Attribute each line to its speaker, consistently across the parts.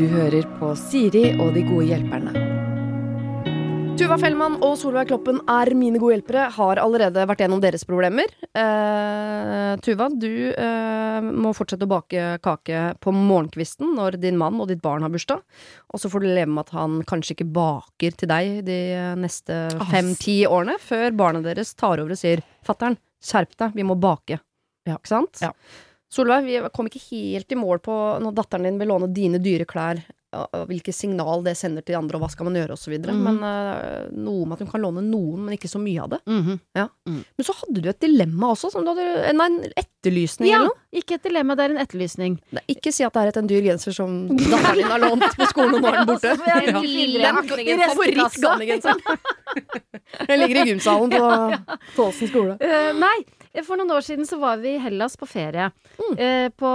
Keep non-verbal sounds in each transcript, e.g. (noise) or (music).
Speaker 1: Du hører på Siri og de gode hjelperne. Tuva Fellmann og Solveig Kloppen er mine gode hjelpere. Har allerede vært gjennom deres problemer. Eh, Tuva, du eh, må fortsette å bake kake på morgenkvisten når din mann og ditt barn har bursdag. Og så får du leve med at han kanskje ikke baker til deg de neste fem-ti årene, før barna deres tar over og sier 'fatter'n, skjerp deg, vi må bake'. Ja. Ikke sant?
Speaker 2: Ja.
Speaker 1: Solveig, vi kom ikke helt i mål på når datteren din vil låne dine dyre klær, hvilke signal det sender til de andre, og hva skal man gjøre, osv.
Speaker 2: Mm.
Speaker 1: Men uh, noe med at hun kan låne noen, men ikke så mye av det.
Speaker 2: Mhm.
Speaker 1: Men så hadde du et dilemma også, som du hadde, nei, en etterlysning
Speaker 2: Ja,
Speaker 1: eller noe.
Speaker 2: ikke et dilemma, det er en etterlysning.
Speaker 1: Nei, Ikke si at det er et en dyr genser som datteren din har lånt på skolen, og nå er den borte. (laughs) Ja. Den
Speaker 2: den
Speaker 1: er. Den ligger i gymsalen på Tåsen skole.
Speaker 2: Uh, nei, for noen år siden så var vi i Hellas på ferie.
Speaker 1: Mm.
Speaker 2: eh, på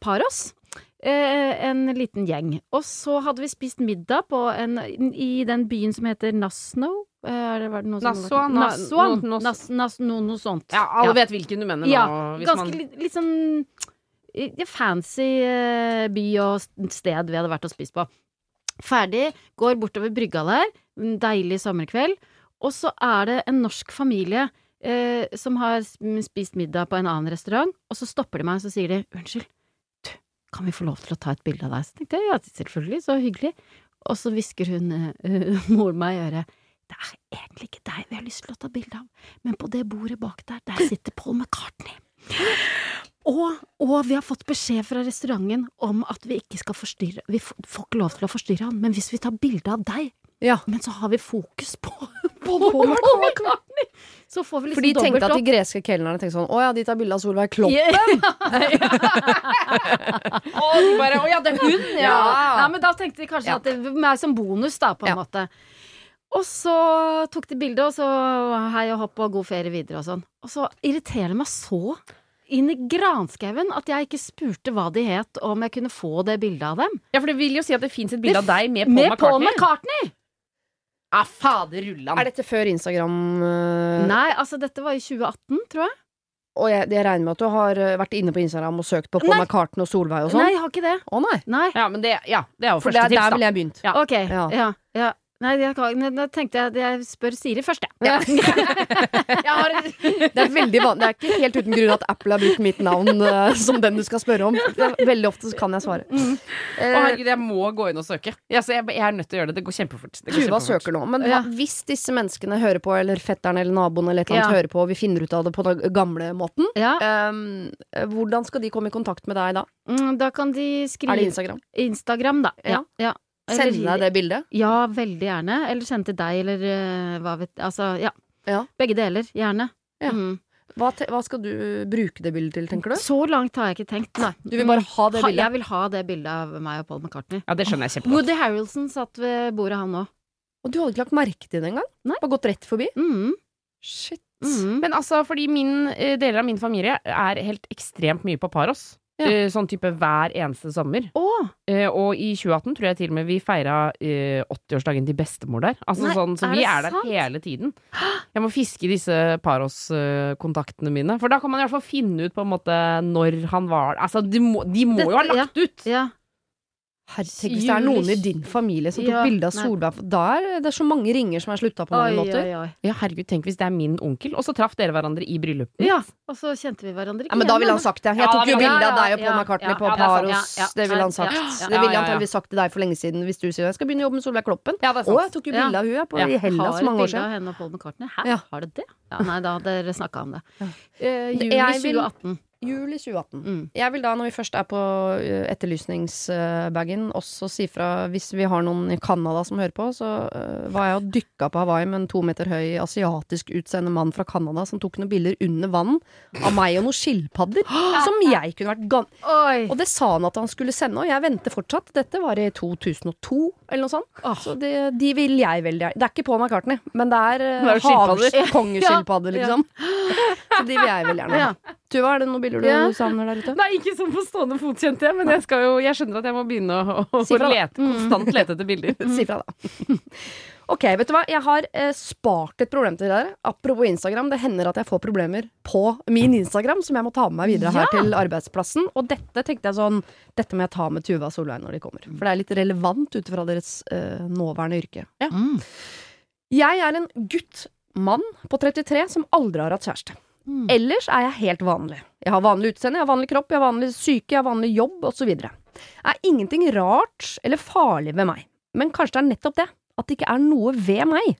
Speaker 2: Paros. Eh, en liten gjeng. Og så hadde vi spist middag på en, i den byen som heter Nasno. Var det noe sånt.
Speaker 3: Ja, alle
Speaker 2: Ja.
Speaker 3: vet hvilken du mener
Speaker 2: Ja,
Speaker 3: nå. hvis
Speaker 2: Ganske
Speaker 3: man-
Speaker 2: litt, litt sånn fancy eh, by og sted vi hadde vært og spist på. Ferdig, går bortover brygga der, deilig sommerkveld, og så er det en norsk familie eh, som har spist middag på en annen restaurant, og så stopper de meg og så sier de unnskyld, du, kan vi få lov til å ta et bilde av deg? Så tenkte jeg ja, selvfølgelig, så hyggelig. Og så hvisker hun, uh, (laughs) moren meg i øret, det er egentlig ikke deg vi har lyst til å ta bilde av, men på det bordet bak der, der sitter Paul McCartney. Og, og vi har fått beskjed fra restauranten om at vi ikke skal forstyrre Vi får ikke lov til å forstyrre han, men hvis vi tar bilde av deg,
Speaker 1: Ja.
Speaker 2: men så har vi fokus på, (laughs) på Paul McCartney, så får vi
Speaker 1: For de
Speaker 2: liksom
Speaker 1: tenkte at de greske kelnerne tenkte sånn Å ja, de tar bilde av Solveig Klopp. (laughs)
Speaker 3: Å, de bare, å ja, det er hun, ja!
Speaker 2: Ja, men da tenkte de kanskje
Speaker 1: Ja.
Speaker 2: at det er meg som bonus, da, på en
Speaker 1: Ja.
Speaker 2: måte. Og så tok de bilde, og så hei og hopp og god ferie videre og sånn. Og så irriterer det meg så inn i granskauen at jeg ikke spurte hva de het, og om jeg kunne få det bildet av dem.
Speaker 3: Ja, for det vil jo si at det fins et bilde av deg med Paul
Speaker 2: Med Paul
Speaker 3: McCartney.
Speaker 2: McCartney!
Speaker 3: Ja, fader rullan.
Speaker 1: Er dette før Instagram? uh...
Speaker 2: Nei, altså dette var i 2018, tror jeg.
Speaker 1: Og jeg, jeg regner med at du har øh, vært inne på Instagram og søkt på Paul
Speaker 2: Nei.
Speaker 1: McCartney og Solveig og sånn?
Speaker 2: Nei, jeg har ikke det.
Speaker 1: Å nei.
Speaker 2: Nei.
Speaker 3: Ja, men det, ja, det er jo
Speaker 1: For
Speaker 3: første
Speaker 1: det,
Speaker 3: tips,
Speaker 1: der
Speaker 3: da.
Speaker 1: ville jeg begynt.
Speaker 3: Ja.
Speaker 2: Ok, ja.
Speaker 1: Ja.
Speaker 2: Ja, Nei, jeg, da tenkte jeg at jeg spør Siri først, jeg. (laughs)
Speaker 3: Jeg har
Speaker 1: Det er veldig vanlig. Det er ikke helt uten grunn at Apple har brukt mitt navn uh, som den du skal spørre om. Veldig ofte så kan jeg svare.
Speaker 2: Mm.
Speaker 3: Uh,
Speaker 1: oh,
Speaker 3: herregud, jeg må gå inn og søke. Ja, så jeg, jeg er nødt til å gjøre det. Det går kjempefort. Det går
Speaker 1: Tuva
Speaker 3: kjempefort.
Speaker 1: søker nå. Men
Speaker 2: Ja.
Speaker 1: hvis disse menneskene hører på, eller fetteren eller naboen eller et eller annet
Speaker 2: Ja.
Speaker 1: hører på, og vi finner ut av det på den gamle måten,
Speaker 2: Ja,
Speaker 1: ehm, hvordan skal de komme i kontakt med deg da?
Speaker 2: mm, da kan de skrive
Speaker 1: Er det Instagram?
Speaker 2: Instagram, da. Ja.
Speaker 1: Sende deg det bildet?
Speaker 2: Ja, veldig gjerne. Eller sende til deg, eller eh, hva vet Altså, ja.
Speaker 1: Ja.
Speaker 2: Begge deler. Gjerne.
Speaker 1: Ja.
Speaker 2: Mm.
Speaker 1: Hva, te, hva skal du bruke det bildet til, tenker du?
Speaker 2: Så langt har jeg ikke tenkt. Nei.
Speaker 1: Du vil bare ha det
Speaker 2: Ha,
Speaker 1: bildet?
Speaker 2: jeg vil ha det bildet av meg og Paul McCartney.
Speaker 3: Ja, det skjønner jeg kjempegodt.
Speaker 2: Woody Harrelson satt ved bordet, han òg.
Speaker 1: Og du hadde ikke lagt merke til det engang?
Speaker 2: Nei.
Speaker 1: Bare gått rett forbi?
Speaker 2: Mm.
Speaker 1: Shit.
Speaker 2: Mm.
Speaker 3: Men altså, fordi min, eh, deler av min familie er helt ekstremt mye på Paros.
Speaker 1: Ja.
Speaker 3: Eh, Sånn type hver eneste sommer.
Speaker 2: Oh.
Speaker 3: Eh, og i 2018 tror jeg til og med vi feira eh, 80-årsdagen til bestemor der. Altså
Speaker 2: Nei,
Speaker 3: sånn, så
Speaker 2: er
Speaker 3: vi er der
Speaker 2: sant?
Speaker 3: hele tiden. (gasps) Jeg må fiske i disse Paros-kontaktene mine. For da kan man i hvert fall finne ut på en måte når han var Altså, de må, de må jo ha lagt ut!
Speaker 2: Ja.
Speaker 1: Herre, tenk hvis det er noen i din familie som tok
Speaker 2: Ja,
Speaker 1: bilde av. Solveig. Da er det så mange ringer som er slutta på mange
Speaker 2: Oi,
Speaker 1: måter.
Speaker 2: oi, oi.
Speaker 3: Ja, herregud, tenk hvis det er min onkel, og så traff dere hverandre i bryllupet.
Speaker 2: Ja, og så kjente vi hverandre ikke
Speaker 1: Ja, men da ville han sagt det. Jeg
Speaker 3: Ja,
Speaker 1: tok jo bilde av deg og Paul McCartney på. Paros. Det ville han sagt. Det ville han antakeligvis sagt til deg for lenge siden hvis du sier jeg skal begynne å jobbe med Solveig Kloppen.
Speaker 3: Ja, det
Speaker 1: Å, jeg tok jo bilde av
Speaker 3: henne
Speaker 1: i Hellas
Speaker 2: Har
Speaker 1: for mange
Speaker 2: et
Speaker 1: år
Speaker 2: bilde av henne og Paul McCartney. Hæ,
Speaker 1: Ja.
Speaker 2: har du det? Ja, nei, da hadde dere snakka om det.
Speaker 1: Ja.
Speaker 2: Eh, juli 2018.
Speaker 1: Juli 2018.
Speaker 2: Mm.
Speaker 1: Jeg vil da, når vi først er på uh, etterlysningsbagen, også si fra hvis vi har noen i Canada som hører på, så uh, var jeg og dykka på Hawaii med en to meter høy asiatisk utseende mann fra Canada som tok noen bilder under vann av meg og noen skilpadder (gasps) som jeg kunne vært gan...
Speaker 2: Oi!
Speaker 1: Og det sa han at han skulle sende, og jeg venter fortsatt. Dette var i 2002, eller noe sånt. Så det, de vil jeg veldig. Det er ikke Paul McCartney, men det er (laughs)
Speaker 3: Det er skilpadder.
Speaker 1: havs- (laughs) kongeskilpadder,
Speaker 2: Ja, ja.
Speaker 1: liksom. Så de vil jeg veldig gjerne ha.
Speaker 2: Ja.
Speaker 1: Tuva, er det noen bilder du
Speaker 2: Ja.
Speaker 1: savner der ute?
Speaker 3: Nei, ikke sånn på stående fot, kjente jeg, men jeg, skal jo, jeg skjønner at jeg må begynne å, å
Speaker 1: Si fra,
Speaker 3: lete, konstant lete etter bilder.
Speaker 1: Si fra, da. (laughs) Ok, vet du hva? Jeg har eh, spart et problem til dere. Apropos Instagram. Det hender at jeg får problemer på min Instagram som jeg må ta med meg videre her til arbeidsplassen. Og dette tenkte jeg sånn Dette må jeg ta med Tuva Solveig når de kommer. For det er litt relevant ut fra deres eh, nåværende yrke.
Speaker 2: Mm.
Speaker 1: Jeg er en gutt, mann på 33, som aldri har hatt kjæreste.
Speaker 2: Mm.
Speaker 1: Ellers er jeg helt vanlig. Jeg har vanlig utseende, jeg har vanlig kropp, jeg har vanlig syke, jeg har vanlig jobb osv. Er ingenting rart eller farlig ved meg. Men kanskje det er nettopp det. At det ikke er noe ved meg.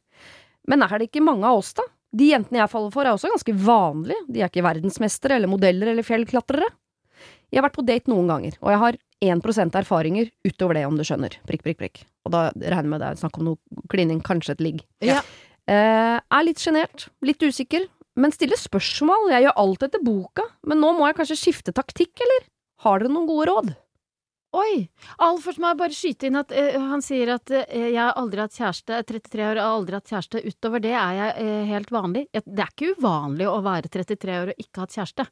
Speaker 1: Men er det ikke mange av oss, da? De jentene jeg faller for, er også ganske vanlige. De er ikke verdensmestere eller modeller eller fjellklatrere. Jeg har vært på date noen ganger, og jeg har 1% erfaringer utover det, om du skjønner. Prikk, prikk, prikk. Og da regner jeg med det er snakk om noe klining, kanskje et ligg.
Speaker 2: Ja.
Speaker 1: Eh, er litt sjenert, litt usikker, men stiller spørsmål. Jeg gjør alt etter boka, men nå må jeg kanskje skifte taktikk, eller? Har dere noen gode råd?
Speaker 2: Oi! Først må jeg bare skyte inn at eh, han sier at eh, jeg har aldri hatt kjæreste, 33 år og har aldri hatt kjæreste. Utover det er jeg eh, helt vanlig. Det er ikke uvanlig å være 33 år og ikke ha hatt kjæreste.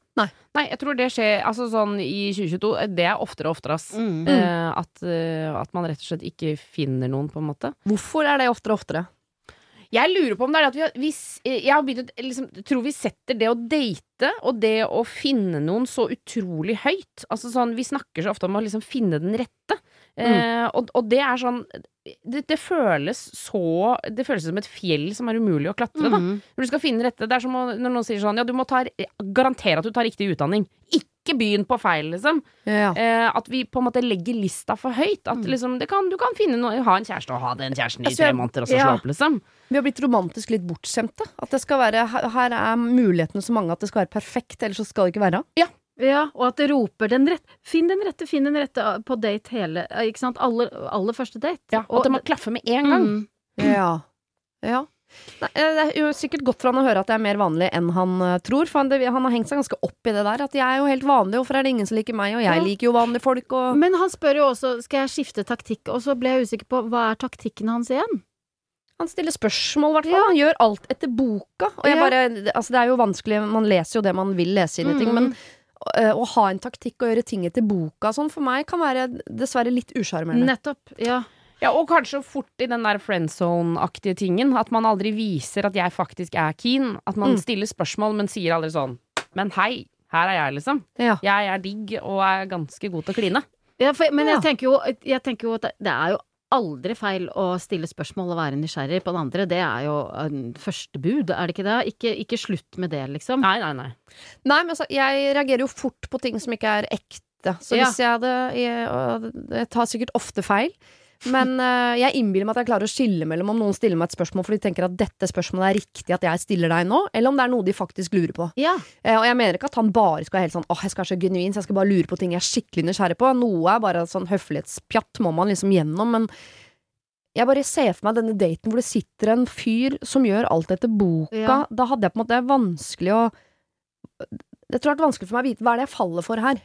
Speaker 3: Nei, jeg tror det skjer altså sånn i 2022. Det er oftere og oftere, ass.
Speaker 2: Mm.
Speaker 3: Eh, at, eh, at man rett og slett ikke finner noen, på en måte.
Speaker 1: Hvorfor er det oftere og oftere?
Speaker 3: Jeg lurer på om det er det at vi vi, eh, Jeg har begynt liksom, tror vi setter det å date og det å finne noen så utrolig høyt. Altså sånn, Vi snakker så ofte om å liksom finne den rette. Eh, og, og det er sånn det, det føles så Det føles som et fjell som er umulig å klatre, da.
Speaker 2: Mm.
Speaker 3: Når du skal finne rette. Det er som å, når noen sier sånn Ja, du må ta, garantere at du tar riktig utdanning. Ikke begynn på feil, liksom.
Speaker 1: Ja.
Speaker 3: Eh, at vi på en måte legger lista for høyt. At
Speaker 2: Mm.
Speaker 3: liksom, det kan, du kan finne noe, ha en kjæreste og ha den kjæresten i
Speaker 1: Altså,
Speaker 3: tre måneder, og så
Speaker 1: ja.
Speaker 3: slå opp, liksom.
Speaker 1: Vi har blitt romantisk litt bortskjemte. At det skal være, her er mulighetene så mange at det skal være perfekt, ellers så skal det ikke være.
Speaker 2: Ja, og at det roper den rette Finn den rette, finn den rette på date hele Ikke sant? Aller, aller første date.
Speaker 3: Ja,
Speaker 2: Og
Speaker 3: at det må klaffe med en gang.
Speaker 2: Mm.
Speaker 1: Ja. ja. Nei, eh, det er jo sikkert godt for han å høre at det er mer vanlig enn han eh, tror. For han, det, han har hengt seg ganske opp i det der. At jeg er jo helt vanlig, hvorfor er det ingen som liker meg? Og jeg
Speaker 2: Ja.
Speaker 1: liker jo vanlige folk, og
Speaker 2: Men han spør jo også skal jeg skifte taktikk, og så ble jeg usikker på hva er taktikken hans igjen?
Speaker 1: Han stiller spørsmål, i hvert fall.
Speaker 2: Ja.
Speaker 1: Han gjør alt etter boka. Og jeg bare, altså det er jo vanskelig, man leser jo det man vil lese inn i ting,
Speaker 2: Mm.
Speaker 1: men øh, å ha en taktikk og gjøre ting etter boka sånn, for meg kan være dessverre litt usjarmerende.
Speaker 2: Nettopp. Ja.
Speaker 3: Ja, og kanskje fort i den der friendzone-aktige tingen. At man aldri viser at jeg faktisk er keen. At man
Speaker 1: Mm.
Speaker 3: stiller spørsmål, men sier aldri sånn Men hei, her er jeg, liksom.
Speaker 1: Ja.
Speaker 3: Jeg er digg og er ganske god til å kline.
Speaker 2: Ja, for, men jeg tenker jo, jeg tenker jo at det, er jo aldri feil å stille spørsmål og være nysgjerrig på den andre. Det er jo første bud, er det ikke det? Ikke, ikke slutt med det, liksom.
Speaker 3: Nei, nei, nei.
Speaker 1: Nei, men altså, jeg reagerer jo fort på ting som ikke er ekte. Så
Speaker 2: Ja.
Speaker 1: hvis jeg hadde jeg, jeg tar sikkert ofte feil. Men uh, jeg innbiller meg at jeg klarer å skille mellom om noen stiller meg et spørsmål for de tenker at dette spørsmålet er riktig at jeg stiller deg nå, eller om det er noe de faktisk lurer på.
Speaker 2: Ja.
Speaker 1: Uh, og jeg mener ikke at han bare skal være helt sånn åh, jeg skal være så genuin, så jeg skal bare lure på ting jeg er skikkelig nysgjerrig på. Noe er bare sånn høflighetspjatt må man liksom gjennom, men jeg bare ser for meg denne daten hvor det sitter en fyr som gjør alt etter boka.
Speaker 2: Ja.
Speaker 1: Da hadde jeg på en måte vanskelig å Det tror jeg har vært vanskelig for meg å vite hva er det jeg faller for her.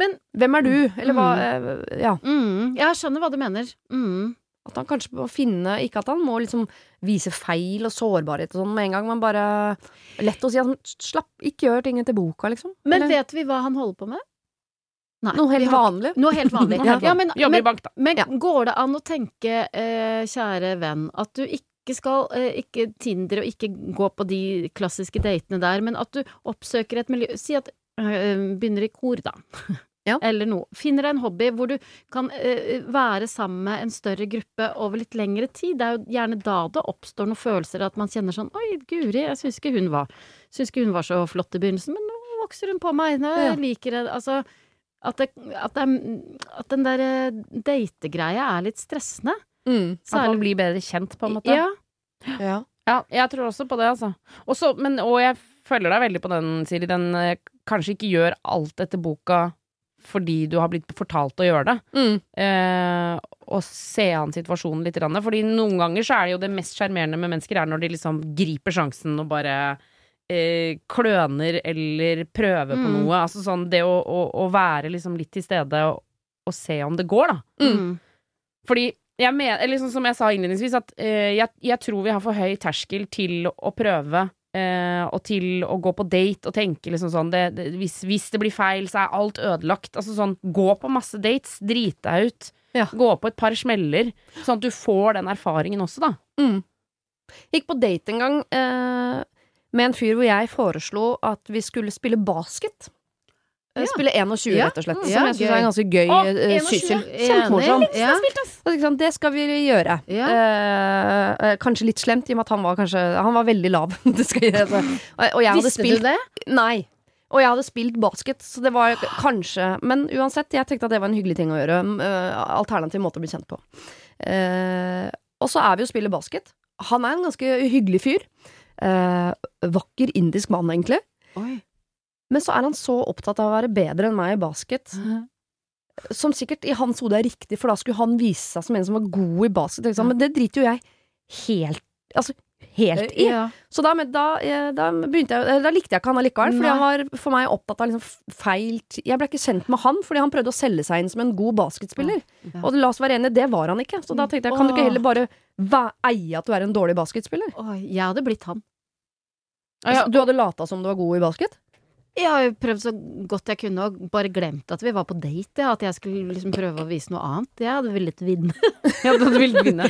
Speaker 2: Men
Speaker 1: Hvem er du? Eller hva eh, Ja.
Speaker 2: mm, Jeg skjønner hva du mener. Mm.
Speaker 1: At han kanskje må finne Ikke at han må liksom vise feil og sårbarhet og sånn med en gang, men bare Lett å si at han slapp, ikke gjør ting etter boka, liksom.
Speaker 2: Men
Speaker 1: Eller
Speaker 2: vet vi hva han holder på med? Nei.
Speaker 1: noe helt
Speaker 2: har-
Speaker 1: vanlig.
Speaker 2: Noe helt vanlig. (laughs) ja,
Speaker 3: ja,
Speaker 2: men,
Speaker 3: Jobber i
Speaker 2: men,
Speaker 3: bank, da.
Speaker 2: men
Speaker 1: Ja.
Speaker 2: går det an å tenke, eh, kjære venn, at du ikke skal eh, Ikke Tinder og ikke gå på de klassiske datene der, men at du oppsøker et miljø Si at begynner i kor, da. (laughs)
Speaker 1: Ja.
Speaker 2: Eller noe. Finner deg en hobby hvor du kan eh, være sammen med en større gruppe over litt lengre tid. Det er jo gjerne da det oppstår noen følelser, at man kjenner sånn Oi, Guri, jeg syns ikke hun var Syns ikke hun var så flott i begynnelsen, men nå vokser hun på meg. Nå
Speaker 1: Ja.
Speaker 2: liker jeg Altså at, det, at, det at den der eh, dategreia er litt stressende.
Speaker 1: Mm.
Speaker 3: At man blir bedre kjent, på en måte.
Speaker 2: Ja.
Speaker 1: Ja.
Speaker 3: Ja, jeg tror også på det, altså. Også, men, og jeg følger deg veldig på den, Siri. Den eh, kanskje ikke gjør alt etter boka fordi du har blitt fortalt å gjøre det.
Speaker 1: Mm.
Speaker 3: Eh, og se an situasjonen litt. Fordi noen ganger så er det jo det mest sjarmerende med mennesker er når de liksom griper sjansen og bare eh, kløner eller prøver på
Speaker 2: Mm.
Speaker 3: noe. Altså sånn det å, å, å være liksom litt til stede og, og se om det går, da.
Speaker 2: Mm.
Speaker 3: Fordi jeg mener, liksom som jeg sa innledningsvis, at eh, jeg, jeg tror vi har for høy terskel til å prøve eh, og til å gå på date og tenke liksom sånn det, det, hvis, hvis det blir feil, så er alt ødelagt. Altså sånn, gå på masse dates, drit deg ut.
Speaker 1: Ja.
Speaker 3: Gå på et par smeller, sånn at du får den erfaringen også, da.
Speaker 1: Mm. Gikk på date en gang uh, med en fyr hvor jeg foreslo at vi skulle spille basket. Eh,
Speaker 2: Ja.
Speaker 1: Spille 21,
Speaker 2: Ja.
Speaker 1: rett og slett.
Speaker 2: Mm.
Speaker 1: Som
Speaker 2: Ja,
Speaker 1: jeg syns er en ganske gøy
Speaker 3: 21.
Speaker 1: syssel. Kjempemorsom.
Speaker 2: Ja.
Speaker 1: Så Det skal vi gjøre.
Speaker 2: Ja.
Speaker 1: Eh, eh, kanskje litt slemt, i og med at han var kanskje Han var veldig lav. (laughs) det skal jeg, og, og jeg hadde
Speaker 2: Visste
Speaker 1: spilt
Speaker 2: du det?
Speaker 1: Nei. Og jeg hadde spilt basket, så det var kanskje Men uansett, jeg tenkte at det var en hyggelig ting å gjøre. mm, eh, alternativ måte å bli kjent på. Eh, og så er vi og spiller basket. Han er en ganske hyggelig fyr. Eh, vakker indisk mann, egentlig.
Speaker 2: Oi.
Speaker 1: Men så er han så opptatt av å være bedre enn meg i basket. Som sikkert i hans hode er riktig, for da skulle han vise seg som en som var god i basket. Men det driter jo jeg helt Altså, helt i.
Speaker 2: Ja.
Speaker 1: Så da, da, eh, da jeg Da likte jeg ikke han allikevel, fordi han var for meg opptatt av liksom feil Jeg ble ikke kjent med han fordi han prøvde å selge seg inn som en god basketspiller.
Speaker 2: Ja.
Speaker 1: Og la oss være enige, det var han ikke. Så da tenkte jeg, kan du ikke heller bare eie at du er en dårlig basketspiller?
Speaker 2: Jeg hadde blitt han.
Speaker 3: Ja,
Speaker 1: Du hadde lata som du var god i basket?
Speaker 2: Jeg har jo prøvd så godt jeg kunne, og bare glemt at vi var på date. Ja, at jeg skulle liksom prøve å vise noe annet. Jeg hadde villet vinne. (laughs)
Speaker 3: jeg hadde villet vinne.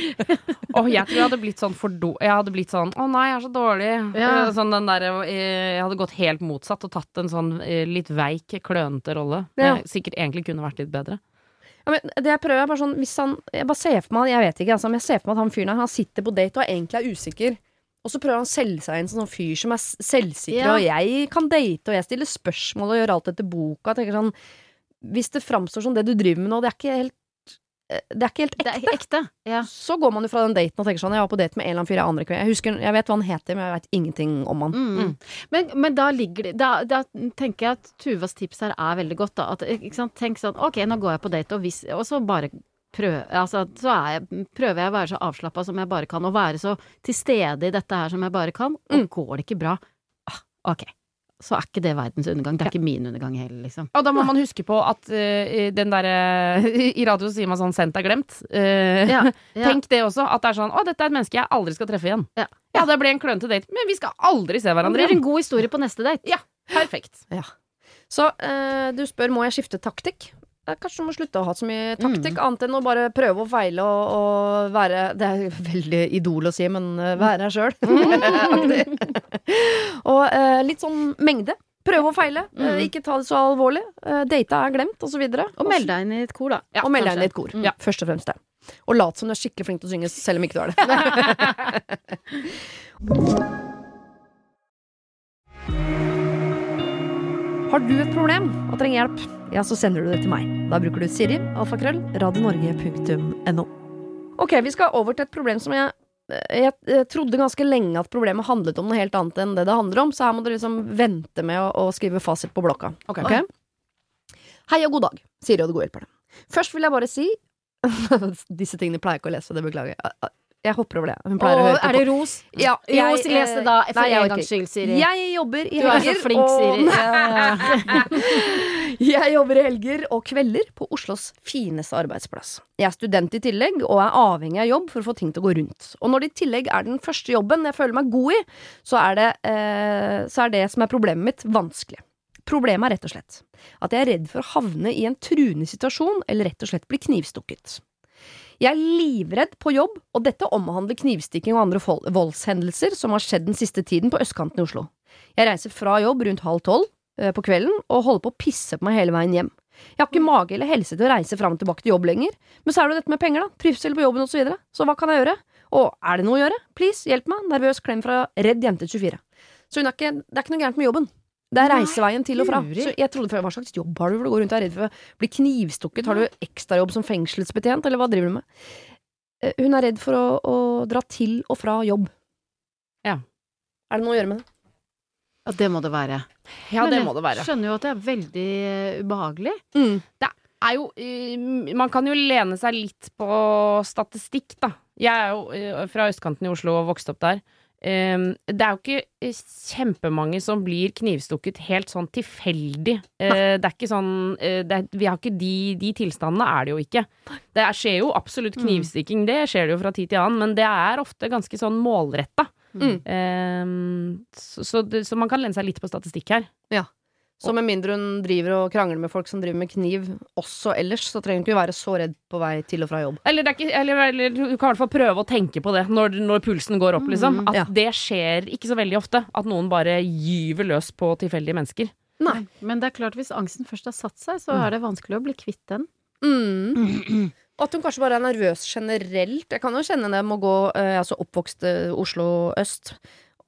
Speaker 3: oh, jeg tror jeg hadde blitt sånn for do... Jeg hadde blitt sånn Å nei, jeg er så dårlig.
Speaker 2: Ja.
Speaker 3: Eh, Sånn den der, eh, jeg hadde gått helt motsatt og tatt en sånn eh, litt veik, klønete rolle.
Speaker 1: Ja.
Speaker 3: Jeg sikkert egentlig kunne vært litt bedre.
Speaker 1: Ja, men det jeg prøver er bare sånn Hvis han Jeg bare ser for meg Jeg vet ikke, altså, men jeg ser for meg at han fyren her Han sitter på date og egentlig er usikker. Og så prøver han å selge seg inn som sånn fyr som er selvsikker,
Speaker 2: Ja.
Speaker 1: og jeg kan date, og jeg stiller spørsmål og gjør alt etter boka. Jeg tenker sånn Hvis det framstår som det du driver med nå, det er ikke helt eh, det er ikke helt
Speaker 2: Det
Speaker 1: ekte.
Speaker 2: er ekte. Ja.
Speaker 1: Så går man jo fra den daten og tenker sånn Jeg var på date med en eller annen fyr jeg aner ikke Jeg husker, jeg vet hva han heter, men jeg vet ingenting om han.
Speaker 2: Mm. Men, men da ligger det da, da tenker jeg at Tuvas tips her er veldig godt. Da. At, ikke? Tenk sånn Ok, nå går jeg på date, og, hvis, og så bare prøv, altså, så er jeg, prøver jeg å være så avslappa som jeg bare kan, og være så til stede i dette her som jeg bare kan. Og
Speaker 1: Mm.
Speaker 2: går det ikke bra, ah, ok, så er ikke det verdens undergang. Det er ikke min undergang heller, liksom.
Speaker 3: Og da må man huske på at uh, den derre (laughs) I radio sier man sånn 'sendt er glemt'. Uh,
Speaker 2: Ja, (laughs) ja.
Speaker 3: Tenk det også, at det er sånn 'Å, dette er et menneske jeg aldri skal treffe igjen'.
Speaker 2: Ja.
Speaker 3: Ja, det ble en klønete date, men vi skal aldri se hverandre Det
Speaker 2: blir en god historie på neste date.
Speaker 3: Ja, perfekt.
Speaker 1: Så eh, du spør må jeg skifte taktikk. Eh, Kanskje du må slutte å ha så mye taktikk,
Speaker 2: Mm.
Speaker 1: annet enn å bare prøve å feile og, og være Det er veldig idol å si, men uh, være her sjøl. (laughs) og uh, litt sånn mengde. Prøve å feile.
Speaker 2: Mm.
Speaker 1: Uh, ikke ta det så alvorlig. Uh, data er glemt, osv.
Speaker 2: Og meld deg inn i et kor, da.
Speaker 3: Ja,
Speaker 1: og meld deg inn i et kor.
Speaker 2: Mm.
Speaker 1: Ja, først og fremst det. Og lat som du er skikkelig flink til å synge, selv om ikke du er det. (laughs) (laughs) Har du et problem og trenger hjelp, ja, så sender du det til meg. Da bruker du Siri, alfakrøll, radionorge.no. Ok, vi skal over til et problem som jeg, jeg, jeg trodde ganske lenge at problemet handlet om noe helt annet enn det det handler om, så her må du liksom vente med å, å skrive fasit på blokka.
Speaker 3: Ok.
Speaker 1: Ok? Hei og god dag, Siri og Godhjelperne. Først vil jeg bare si (laughs) Disse tingene pleier jeg ikke å lese, det beklager jeg. Jeg hopper over det. Hun pleier å
Speaker 2: Og
Speaker 1: høre på
Speaker 2: er det ros?
Speaker 1: ja,
Speaker 2: Ros, les det da, for
Speaker 1: nei, jeg
Speaker 2: en gangs skyld, Siri.
Speaker 1: Jeg jobber i
Speaker 2: Du er så
Speaker 1: helger
Speaker 2: flink,
Speaker 1: og-
Speaker 2: Siri. (laughs)
Speaker 1: jeg jobber i helger og kvelder på Oslos fineste arbeidsplass. Jeg er student i tillegg og er avhengig av jobb for å få ting til å gå rundt. Og når det i tillegg er den første jobben jeg føler meg god i, så er det, eh, så er det som er problemet mitt, vanskelig. Problemet er rett og slett at jeg er redd for å havne i en truende situasjon eller rett og slett bli knivstukket. Jeg er livredd på jobb, og dette omhandler knivstikking og andre voldshendelser som har skjedd den siste tiden på østkanten i Oslo. Jeg reiser fra jobb rundt halv tolv eh, på kvelden og holder på å pisse på meg hele veien hjem. Jeg har ikke mage eller helse til å reise fram og tilbake til jobb lenger, men så er det jo dette med penger, da, trivsel på jobben osv., så, videre. så hva kan jeg gjøre? Og er det noe å gjøre? Please, hjelp meg. Nervøs klem fra Redd jente 24. Så hun er ikke, det er ikke noe gærent med jobben. Det er reiseveien til og fra. Så jeg trodde før, Hva slags jobb har du for du går rundt og er redd for å bli knivstukket? Har du ekstrajobb som fengselsbetjent, eller hva driver du med? Eh, Hun er redd for å, å dra til og fra jobb.
Speaker 3: Ja.
Speaker 1: Er det noe å gjøre med det?
Speaker 2: Ja, det må det være.
Speaker 3: Ja,
Speaker 2: Men
Speaker 3: det må det være.
Speaker 2: jeg Skjønner jo at det er veldig eh, ubehagelig.
Speaker 3: er jo Man kan jo lene seg litt på statistikk, da. Jeg er jo eh, fra østkanten i Oslo og vokste opp der. Eh, Det er jo ikke eh, kjempemange som blir knivstukket helt sånn tilfeldig. Uh, det er ikke sånn uh, er, Vi har ikke de, de tilstandene, er det jo ikke. Det er, skjer jo absolutt
Speaker 1: Mm.
Speaker 3: knivstikking, det skjer det jo fra tid til annen, men det er ofte ganske sånn målretta.
Speaker 1: Mm.
Speaker 3: Um, så, så, så man kan lene seg litt på statistikk her.
Speaker 1: Så med mindre hun driver og krangler med folk som driver med kniv også ellers, så trenger hun ikke være så redd på vei til og fra jobb.
Speaker 3: Eller, det er ikke, eller, eller du kan i hvert fall prøve å tenke på det når, når pulsen går opp, liksom.
Speaker 2: Mm,
Speaker 3: At
Speaker 1: ja.
Speaker 3: det skjer ikke så veldig ofte. At noen bare gyver løs på tilfeldige mennesker.
Speaker 1: Nei.
Speaker 2: Men det er klart, hvis angsten først har satt seg, så er det vanskelig å bli kvitt den.
Speaker 1: Mm. Og (clears throat) at hun kanskje bare er nervøs generelt. Jeg kan jo kjenne det med å gå eh, Jeg er altså oppvokst eh, Oslo øst.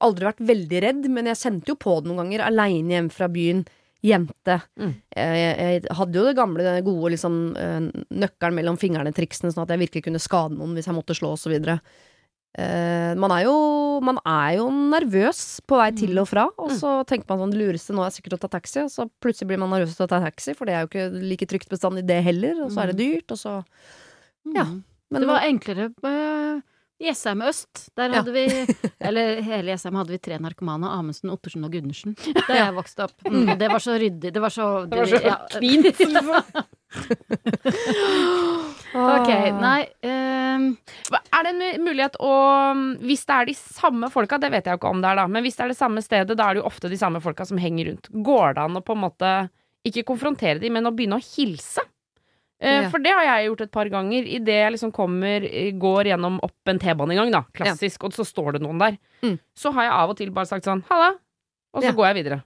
Speaker 1: Aldri vært veldig redd, men jeg sendte jo på det noen ganger. Aleine hjem fra byen. Jente.
Speaker 3: Mm.
Speaker 1: Jeg, jeg, jeg hadde jo det gamle, det gode liksom eh, nøkkelen mellom fingrene-triksene, sånn at jeg virkelig kunne skade noen hvis jeg måtte slå osv. Uh, man, er jo, man er jo nervøs på vei til og fra, og så tenker man sånn det lureste nå er sikkert å ta taxi, og så plutselig blir man nervøs til å ta taxi, for det er jo ikke like trygt bestandig det heller, og så er det dyrt, og så Ja.
Speaker 2: Mm.
Speaker 1: Men
Speaker 2: det var enklere Jessheim øst. Der
Speaker 1: Ja.
Speaker 2: hadde vi (laughs) Eller hele Jessheim hadde vi tre narkomane. Amundsen, Ottersen og Gundersen. Da jeg vokste opp. Mm. Det var så ryddig. Det var så,
Speaker 3: Det var så
Speaker 2: ja.
Speaker 3: fint! (laughs)
Speaker 2: Ok, nei
Speaker 3: um. Er det en mulighet å Hvis det er de samme folka, det vet jeg jo ikke om det er, da, men hvis det er det samme stedet, da er det jo ofte de samme folka som henger rundt. Går det an å på en måte ikke konfrontere dem, men å begynne å hilse? Eh,
Speaker 1: Ja.
Speaker 3: For det har jeg gjort et par ganger. Idet jeg liksom kommer, eh, går gjennom opp en T-banegang, da, klassisk, og så står det noen der,
Speaker 1: Mm.
Speaker 3: så har jeg av og til bare sagt sånn halla, og så
Speaker 1: Ja.
Speaker 3: går jeg videre.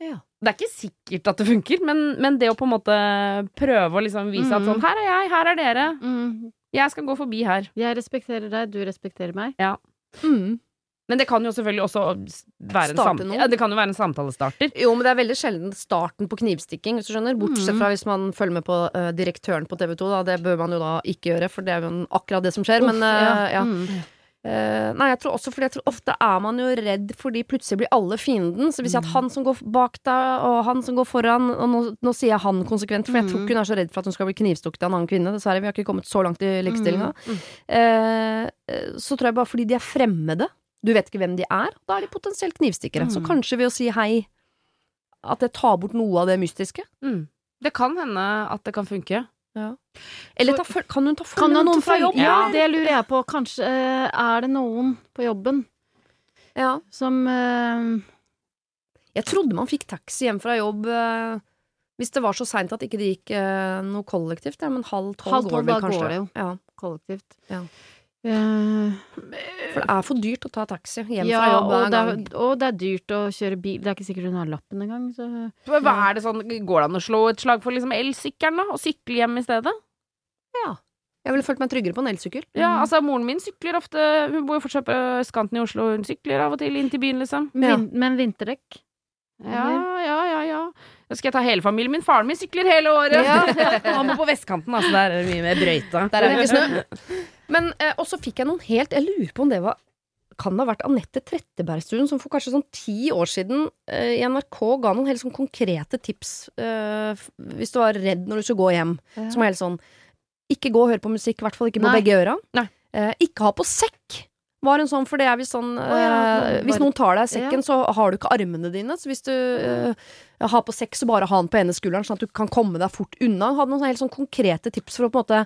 Speaker 1: Ja.
Speaker 3: Det er ikke sikkert at det funker, men, men det å på en måte prøve å liksom vise at
Speaker 2: Mm.
Speaker 3: sånn her er jeg, her er dere,
Speaker 2: mm,
Speaker 3: jeg skal gå forbi her.
Speaker 2: Jeg respekterer deg, du respekterer meg. Ja.
Speaker 1: mm.
Speaker 3: Men det kan jo selvfølgelig også være en, sam ja, det kan jo være en samtalestarter.
Speaker 1: Jo, men det er veldig sjelden starten på knivstikking, hvis du skjønner. Bortsett
Speaker 2: Mhm.
Speaker 1: fra hvis man følger med på uh, direktøren på TV 2, da. Det bør man jo da ikke gjøre, for det er jo akkurat det som skjer. Men uh, ja.
Speaker 2: Mm.
Speaker 1: Uh, nei, jeg tror også fordi jeg tror ofte er man jo redd fordi plutselig blir alle fienden. Så hvis jeg at han som går bak deg, og han som går foran Og nå, nå sier jeg han konsekvent, for jeg tror
Speaker 2: Mm.
Speaker 1: ikke hun er så redd for at hun skal bli knivstukket av en annen kvinne. Dessverre, vi har ikke kommet så langt i likestillinga.
Speaker 3: Mm.
Speaker 1: Eh, eh, så tror jeg bare fordi de er fremmede. Du vet ikke hvem de er, da er de potensielt knivstikkere. Så
Speaker 2: Mm.
Speaker 1: kanskje ved å si hei at det tar bort noe av det mystiske.
Speaker 3: Mm. Det kan hende at det kan funke.
Speaker 1: Eller ta, kan hun ta følge med noen fra jobb?
Speaker 2: Ja, det lurer jeg på. Kanskje eh, er det noen på jobben
Speaker 1: Ja.
Speaker 2: som uh...
Speaker 1: Jeg trodde man fikk taxi hjem fra jobb uh, hvis det var så seint at ikke det gikk uh, noe kollektivt. Ja, men halv tolv
Speaker 2: Halv
Speaker 1: går vel
Speaker 2: da går det jo.
Speaker 1: Ja,
Speaker 2: kollektivt.
Speaker 1: Ja.
Speaker 2: Eh,
Speaker 1: for det er for dyrt å ta taxi hjem
Speaker 2: ja,
Speaker 1: fra jobb
Speaker 2: og det, er, og det er dyrt å kjøre bil. Det er ikke sikkert hun har lappen engang. Så
Speaker 3: Hva er det sånn, Går det an å slå et slag for liksom elsykkelen, da? Og sykle hjem i stedet? Ja.
Speaker 1: Jeg ville følt meg tryggere på en elsykkel.
Speaker 3: Ja, altså Moren min sykler ofte Hun bor jo fortsatt på østkanten i Oslo. Hun sykler av og til inn til byen, liksom.
Speaker 1: Ja.
Speaker 2: Vin, Men vinterdekk?
Speaker 3: Ja, ja, ja, ja. Da skal jeg ta hele familien min. Faren min sykler hele året. Ja. (laughs) Han bor på vestkanten, altså. Der er det mye mer brøyta.
Speaker 1: Der er det ikke snø. Men eh, også fikk jeg noen helt Jeg lurer på om det var kan det ha vært Anette Trettebergstuen som for kanskje sånn ti år siden eh, i NRK ga noen helt sånn konkrete tips eh, hvis du var redd når du skulle gå hjem.
Speaker 2: Ja.
Speaker 1: Som var helt sånn Ikke gå og høre på musikk, i hvert fall ikke på
Speaker 2: Nei.
Speaker 1: begge øra. Eh, ikke ha på sekk. Var en sånn, for det er visst sånn
Speaker 2: oh, ja,
Speaker 1: eh, Hvis noen tar deg i sekken, så har du ikke armene dine. Så hvis du eh, har på sekk, så bare ha den på ene skulderen, sånn at du kan komme deg fort unna. Hadde noen helt sånn konkrete tips for å på en måte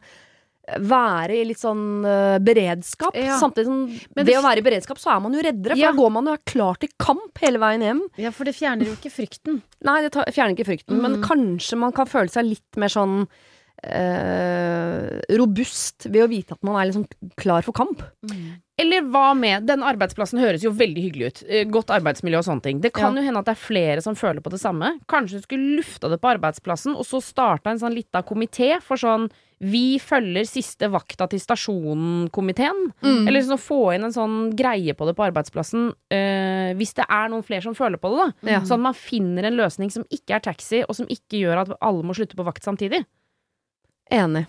Speaker 1: være i litt sånn uh, beredskap.
Speaker 2: Ja.
Speaker 1: Samtidig som
Speaker 2: Men
Speaker 1: ved
Speaker 2: det-
Speaker 1: å være i beredskap, så er man jo reddere. For
Speaker 2: Ja.
Speaker 1: da går man jo er klar til kamp hele veien hjem.
Speaker 2: Ja, for det fjerner jo ikke frykten.
Speaker 1: Nei, det tar, fjerner ikke frykten, men
Speaker 2: Mm.
Speaker 1: kanskje man kan føle seg litt mer sånn eh, robust ved å vite at man er liksom klar for kamp.
Speaker 3: Eller hva med Den arbeidsplassen høres jo veldig hyggelig ut. Eh, Godt arbeidsmiljø og sånne ting. Det kan
Speaker 1: Ja.
Speaker 3: jo hende at det er flere som føler på det samme. Kanskje du skulle lufta det på arbeidsplassen, og så starta en sånn lita komité for sånn Vi følger siste vakta til stasjonen-komiteen.
Speaker 1: Mm.
Speaker 3: Eller sånn få inn en sånn greie på det på arbeidsplassen eh, hvis det er noen flere som føler på det, da.
Speaker 1: Mm.
Speaker 3: Sånn at man finner en løsning som ikke er taxi, og som ikke gjør at alle må slutte på vakt samtidig.
Speaker 1: Enig.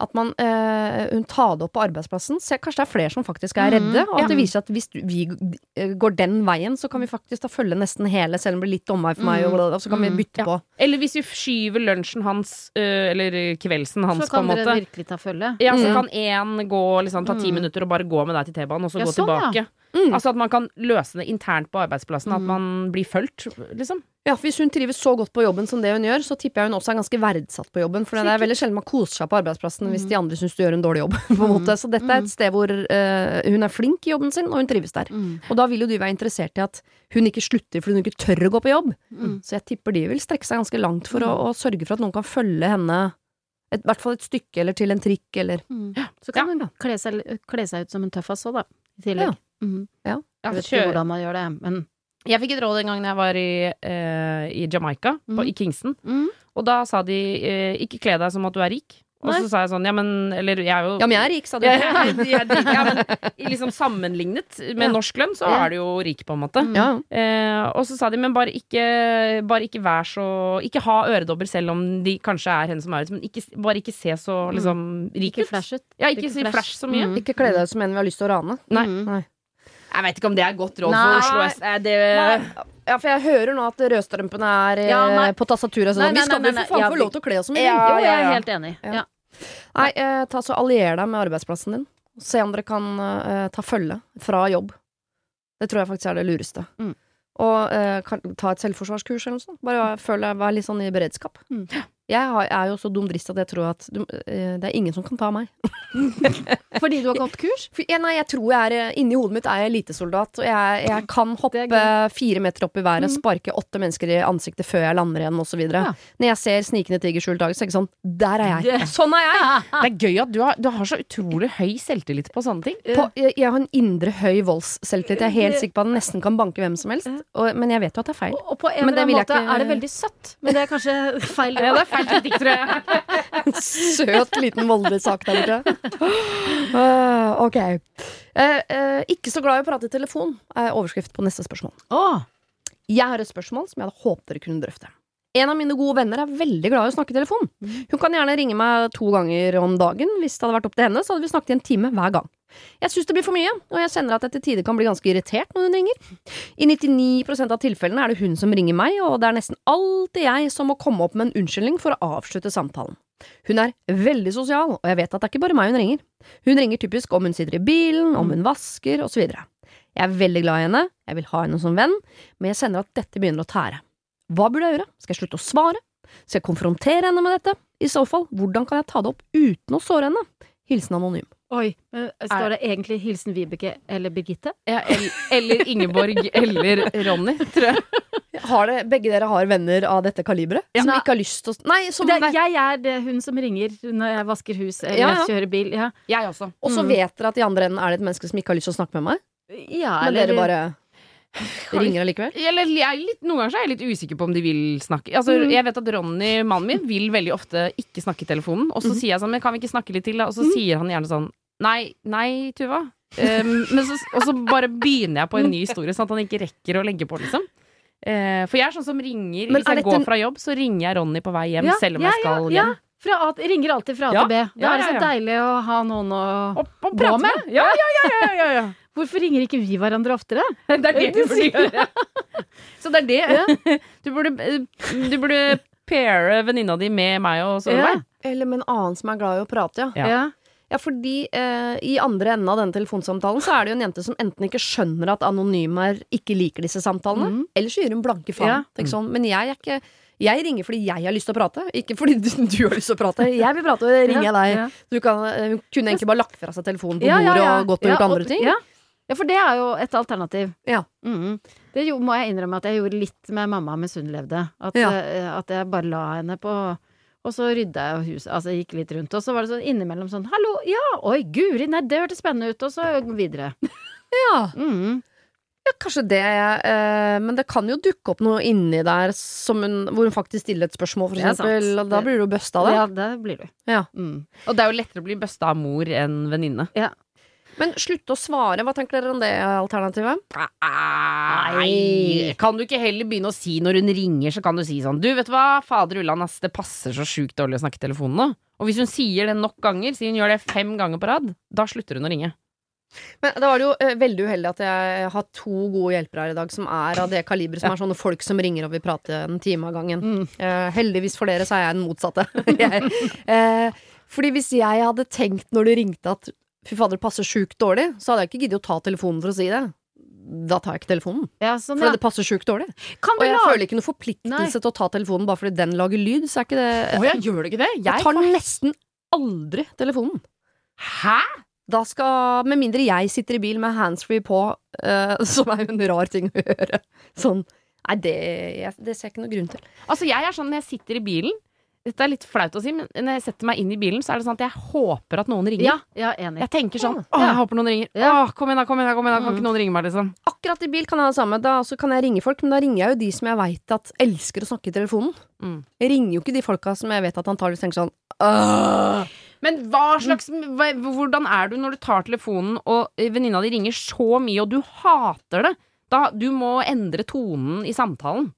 Speaker 1: At man øh, hun tar det opp på arbeidsplassen. Se, kanskje det er flere som faktisk er
Speaker 2: Mhm,
Speaker 1: redde. Og at
Speaker 3: ja.
Speaker 1: det viser at hvis du, vi eh, går den veien, så kan vi faktisk da følge nesten hele, selv om det blir litt omvei for meg,
Speaker 2: Mhm.
Speaker 1: og, og så kan vi
Speaker 2: Mhm.
Speaker 1: bytte
Speaker 3: Ja.
Speaker 1: på.
Speaker 3: Eller hvis vi skyver lunsjen hans, øh, eller kveldsen hans,
Speaker 2: Så
Speaker 3: på en
Speaker 2: kan dere virkelig ta følge.
Speaker 3: Ja, så
Speaker 1: Mm.
Speaker 3: kan én gå liksom, ta ti
Speaker 2: Mm.
Speaker 3: minutter og bare gå med deg til T-banen, og så
Speaker 2: Ja,
Speaker 3: gå
Speaker 2: sånn, ja.
Speaker 3: tilbake.
Speaker 1: Mm.
Speaker 3: Altså at man kan løse det internt på arbeidsplassen. At
Speaker 2: Mm.
Speaker 3: man blir fulgt, liksom.
Speaker 1: Ja, for Hvis hun trives så godt på jobben som det hun gjør, så tipper jeg hun også er ganske verdsatt på jobben. For det er veldig sjelden man koser seg på arbeidsplassen hvis de andre syns du gjør en dårlig jobb. (laughs) på en måte. Så dette er et sted hvor uh, hun er flink i jobben sin, og hun trives der.
Speaker 2: Mm.
Speaker 1: Og da vil jo de være interessert i at hun ikke slutter fordi hun ikke tør å gå på jobb.
Speaker 2: Mm.
Speaker 1: Så jeg tipper de vil strekke seg ganske langt for å, å sørge for at noen kan følge henne i hvert fall et stykke, eller til en trikk, eller
Speaker 2: Mm. Så kan hun kle seg, kle seg ut som en tøffas òg, da. I tillegg.
Speaker 1: Ja.
Speaker 2: Mm.
Speaker 3: Ja,
Speaker 2: Jeg vet ikke hvordan man gjør det, men
Speaker 3: Jeg fikk et råd en gang jeg var i, eh, i Jamaica, på,
Speaker 2: Mm.
Speaker 3: i Kingston.
Speaker 2: mm.
Speaker 3: Og da sa de eh, ikke kle deg som at du er rik. Og
Speaker 2: Nei.
Speaker 3: så sa jeg sånn, ja men Eller jeg er jo
Speaker 1: Ja, men jeg er rik, sa du. (laughs)
Speaker 3: Ja, ja, ja, ja, men (laughs) liksom sammenlignet med
Speaker 1: Ja.
Speaker 3: norsk lønn, så
Speaker 2: Ja.
Speaker 3: er du jo rik, på en måte.
Speaker 2: Mm.
Speaker 1: Ja.
Speaker 3: Eh, og så sa de, men bare ikke, bare ikke vær så Ikke ha øredobber selv om de kanskje er henne som er ute, men ikke, bare ikke se så liksom rik
Speaker 2: Ikke
Speaker 3: ut.
Speaker 2: flash ut.
Speaker 3: Ja, ikke
Speaker 2: Ikke
Speaker 3: si
Speaker 2: flash.
Speaker 3: flash så mye.
Speaker 2: Mm.
Speaker 1: Ikke kle deg ut som en vi har lyst til å rane.
Speaker 3: Nei.
Speaker 2: Mm.
Speaker 1: Nei.
Speaker 3: Jeg vet ikke om det er godt råd for Oslo S. Eh, det,
Speaker 1: Ja, for jeg hører nå at rødstrømpene er eh,
Speaker 2: Ja,
Speaker 1: på tastaturet. Sånn. Vi skal
Speaker 2: jo
Speaker 1: vel for faen få lov til å kle oss som vi
Speaker 3: Ja,
Speaker 1: vil.
Speaker 2: Jo, jeg er helt enig.
Speaker 1: Nei, eh, ta så allier deg med arbeidsplassen din. Se om dere kan eh, ta følge fra jobb. Det tror jeg faktisk er det lureste.
Speaker 2: Mm.
Speaker 1: Og eh, kan, ta et selvforsvarskurs eller noe sånt. Bare føl deg, vær litt sånn i beredskap.
Speaker 2: Mm.
Speaker 1: Jeg er jo så dumdrist at jeg tror at du, eh, det er ingen som kan ta meg. (laughs)
Speaker 2: Fordi du har gått kurs?
Speaker 1: For, ja, nei, jeg tror jeg er eh, Inni hodet mitt er jeg elitesoldat, og jeg, jeg kan hoppe fire meter opp i været,
Speaker 2: Mm.
Speaker 1: sparke åtte mennesker i ansiktet før jeg lander igjen, osv.
Speaker 2: Ja.
Speaker 1: Når jeg ser snikende tigerskjult dag, så er det ikke sånn Der er jeg!
Speaker 2: Det- (laughs)
Speaker 1: Sånn er jeg! (laughs)
Speaker 3: det er gøy at du har, du har så utrolig høy selvtillit på sånne ting.
Speaker 1: På, jeg, jeg har en indre høy voldsselvtillit. Jeg er helt sikker på at den nesten kan banke hvem som helst. Og, men jeg vet jo at det er feil.
Speaker 2: Og, og på en eller annen måte
Speaker 1: ikke-
Speaker 2: er det veldig søtt, men det er kanskje feil.
Speaker 3: Ja, det er feil kritikk, tror jeg. (laughs)
Speaker 1: Søt liten voldelig sak der borte. Uh, ok. Uh, uh, ikke så glad i å prate i telefon, er overskrift på neste spørsmål.
Speaker 2: Oh.
Speaker 1: Jeg har et spørsmål som jeg hadde håpet dere kunne drøfte. En av mine gode venner er veldig glad i å snakke i telefon. Hun kan gjerne ringe meg to ganger om dagen. Hvis det hadde vært opp til henne, så hadde vi snakket i en time hver gang. Jeg syns det blir for mye, og jeg kjenner at jeg til tider kan bli ganske irritert når hun ringer. I 99% av tilfellene er det hun som ringer meg, og det er nesten alltid jeg som må komme opp med en unnskyldning for å avslutte samtalen. Hun er veldig sosial, og jeg vet at det er ikke bare meg hun ringer. Hun ringer typisk om hun sitter i bilen, om hun vasker, osv. Jeg er veldig glad i henne, jeg vil ha henne som venn, men jeg kjenner at dette begynner å tære. Hva burde jeg gjøre? Skal jeg slutte å svare? Skal jeg konfrontere henne med dette? I så fall, hvordan kan jeg ta det opp uten å såre henne? Hilsen anonym.
Speaker 2: Oi. Men Står det egentlig 'Hilsen Vibeke' eller 'Birgitte'?
Speaker 3: Ja, eller Ingeborg eller Ronny, tror jeg.
Speaker 1: Har det, begge dere har venner av dette kaliberet?
Speaker 2: Ja.
Speaker 1: Som ikke har lyst til å Nei, som
Speaker 2: Det, jeg er det hun som ringer når jeg vasker hus eller
Speaker 1: Ja, ja.
Speaker 2: kjører bil. Ja,
Speaker 3: Jeg også.
Speaker 1: Og så
Speaker 2: Mm.
Speaker 1: vet dere at i andre enden er det et menneske som ikke har lyst til å snakke med meg,
Speaker 2: ja eller...
Speaker 1: men dere bare ringer allikevel?
Speaker 3: Eller, jeg er litt, noen ganger så er jeg litt usikker på om de vil snakke. Altså,
Speaker 1: Mm.
Speaker 3: Jeg vet at Ronny, mannen min, vil veldig ofte ikke snakke i telefonen. Og så
Speaker 1: mm.
Speaker 3: sier jeg sånn, men kan vi ikke snakke litt til, da? Og så
Speaker 1: Mhm.
Speaker 3: sier han gjerne sånn, nei, nei, Tuva. Um, men så, og så bare begynner jeg på en ny historie, sånn at han ikke rekker å legge på, liksom. Uh, for jeg er sånn som ringer
Speaker 1: Men
Speaker 3: Hvis jeg går fra jobb, så ringer jeg Ronny på vei hjem,
Speaker 2: Ja,
Speaker 3: selv om
Speaker 2: ja,
Speaker 3: jeg skal
Speaker 2: ja,
Speaker 3: hjem.
Speaker 2: Fra A, ringer alltid fra A
Speaker 3: Ja,
Speaker 2: til B. Da
Speaker 3: ja,
Speaker 2: er det så
Speaker 3: ja, ja.
Speaker 2: deilig å ha noen å
Speaker 3: Og, og
Speaker 2: Gå med.
Speaker 3: med! Ja, ja, ja, ja, ja, ja. (laughs)
Speaker 2: Hvorfor ringer ikke vi hverandre oftere? (laughs)
Speaker 3: Det er det du burde gjøre. (laughs) Så det er det. Du burde, eh, du burde paire venninna di med meg og Solveig.
Speaker 1: Eller med en annen som er glad i å prate, ja.
Speaker 3: Ja.
Speaker 1: Fordi eh, i andre enden av denne telefonsamtalen så er det jo en jente som enten ikke skjønner at anonymer ikke liker disse samtalene,
Speaker 2: mm.
Speaker 1: eller så gir hun blanke faen.
Speaker 2: Ja.
Speaker 1: Sånn. Men jeg er ikke jeg ringer fordi jeg har lyst til å prate, ikke fordi (laughs) du, du har lyst til å prate. Jeg vil prate, og ringer jeg deg.
Speaker 2: Ja.
Speaker 1: Du kan, eh, hun kunne egentlig bare lagt fra seg telefonen på bordet og gått og gjort andre ting.
Speaker 2: Ja. for det er jo et alternativ.
Speaker 1: Ja.
Speaker 2: Mhm. Det jo, må jeg innrømme at jeg gjorde litt med mamma mens hun levde. At, eh, at jeg bare la henne på Og så rydda jeg huset, altså jeg gikk litt rundt. Og så var det sånn innimellom sånn Hallo, ja, oi, guri, nei, det hørtes spennende ut. Og så videre. (laughs)
Speaker 1: Ja.
Speaker 2: Mm.
Speaker 1: Ja, kanskje det, eh, men det kan jo dukke opp noe inni der som hun, hvor hun faktisk stiller et spørsmål, for eksempel. Og da blir du busta av det.
Speaker 2: Ja, det blir du.
Speaker 1: Ja.
Speaker 2: Mm.
Speaker 3: Og det er jo lettere å bli busta av mor enn venninne.
Speaker 1: Men slutte å svare, hva tenker dere om det alternativet?
Speaker 3: Nei Kan du ikke heller begynne å si når hun ringer, så kan du si sånn Du, vet du hva, fader ullan, ass, det passer så sjukt dårlig å snakke i telefonen nå. Og hvis hun sier det nok ganger, sier hun gjør det fem ganger på rad, da slutter hun å ringe.
Speaker 1: Men da var det jo eh, veldig uheldig at jeg har to gode hjelpere her i dag som er av det kaliberet som er sånne folk som ringer og vil prate en time av gangen.
Speaker 2: Mm.
Speaker 1: Eh, heldigvis for dere så er jeg den motsatte. (laughs) jeg, eh, fordi hvis jeg hadde tenkt når du ringte at fy fader, det passer sjukt dårlig, så hadde jeg ikke giddet å ta telefonen for å si det. da tar jeg ikke telefonen.
Speaker 2: Ja, sånn,
Speaker 1: For
Speaker 2: ja.
Speaker 1: det passer sjukt dårlig.
Speaker 2: Kan
Speaker 1: Og jeg føler ikke noe forpliktelse til å ta telefonen bare fordi den lager lyd. Så er ikke det
Speaker 3: Å jeg gjør det ikke det?
Speaker 1: Jeg tar nesten aldri telefonen.
Speaker 3: Hæ?
Speaker 1: Da skal, Med mindre jeg sitter i bil med handsfree på, uh, (laughs) som er jo en rar ting å gjøre. Sånn. Nei, det, jeg, det ser jeg ikke noe grunn til.
Speaker 3: Altså, jeg er sånn når jeg sitter i bilen Dette er litt flaut å si, men når jeg setter meg inn i bilen, så er det sånn at jeg håper at noen ringer.
Speaker 2: Ja, ja, enig.
Speaker 3: Jeg tenker sånn
Speaker 1: Ja.
Speaker 3: Å, jeg håper noen ringer.
Speaker 2: Ja.
Speaker 3: Å, kom igjen, da, kom igjen, da, kom igjen, da. Kan
Speaker 2: Mm.
Speaker 3: ikke noen ringe meg, liksom?
Speaker 1: Akkurat i bil kan jeg ha det samme. Da kan jeg ringe folk, men da ringer jeg jo de som jeg veit at elsker å snakke i telefonen.
Speaker 3: Mm.
Speaker 1: Jeg ringer jo ikke de folka som jeg vet at antakeligvis tenker sånn «Åh».
Speaker 3: Men hva slags hva, Hvordan er du når du tar telefonen, og venninna di ringer så mye, og du hater det? Da, du må endre tonen i samtalen.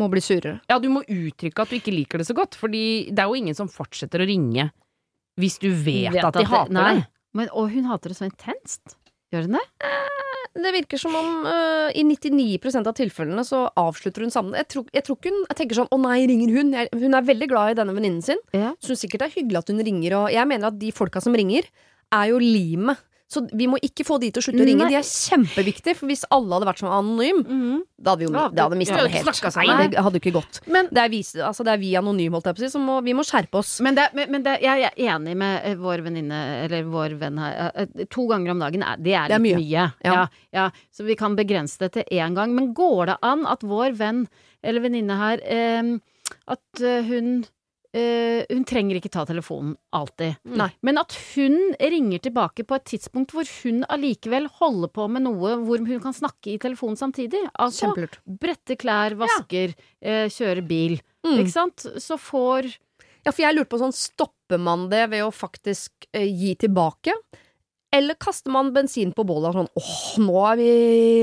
Speaker 1: Må bli surere.
Speaker 3: Ja, du må uttrykke at du ikke liker det så godt, Fordi det er jo ingen som fortsetter å ringe hvis du vet,
Speaker 2: Vet
Speaker 3: at de
Speaker 2: at
Speaker 3: hater
Speaker 2: nei.
Speaker 3: det.
Speaker 2: Men, og hun hater det så intenst. Gjør hun det?
Speaker 1: Det virker som om uh, i 99% av tilfellene så avslutter hun sammen. Jeg tror, jeg tror ikke hun jeg tenker sånn 'å nei, ringer hun'? Jeg, hun er veldig glad i denne venninnen sin.
Speaker 2: Ja.
Speaker 1: Syns sikkert det er hyggelig at hun ringer, og jeg mener at de folka som ringer, er jo limet. Så vi må ikke få de til å slutte å ringe. De er kjempeviktige, for hvis alle hadde vært sånn anonym, da hadde vi jo
Speaker 2: Ja,
Speaker 1: det hadde mistet
Speaker 3: ja,
Speaker 1: det helt. Nei, det hadde jo ikke gått.
Speaker 2: Men,
Speaker 1: Det er, vi, altså det er vi anonyme, holdt jeg på å si, så må, vi må skjerpe oss.
Speaker 2: men, det, men, men det, jeg er enig med eh, vår venninne, eller vår venn her. eh, eh, To ganger om dagen, er, det er
Speaker 1: Det er
Speaker 2: litt
Speaker 1: mye.
Speaker 2: mye.
Speaker 1: Ja.
Speaker 2: Ja, ja, så vi kan begrense det til én gang. Men går det an at vår venn eller venninne her eh, At eh, hun eh, Hun trenger ikke ta telefonen alltid.
Speaker 1: Nei.
Speaker 2: Men at hun ringer tilbake på et tidspunkt hvor hun allikevel holder på med noe hvor hun kan snakke i telefonen samtidig. Altså
Speaker 1: Kjempelurt.
Speaker 2: brette klær, vasker, eh, kjøre bil.
Speaker 1: Mm.
Speaker 2: Ikke sant? Så får
Speaker 1: Ja, for jeg lurte på sånn, stopper man det ved å faktisk uh, gi tilbake? Eller kaster man bensin på bålet og sånn åh, nå er vi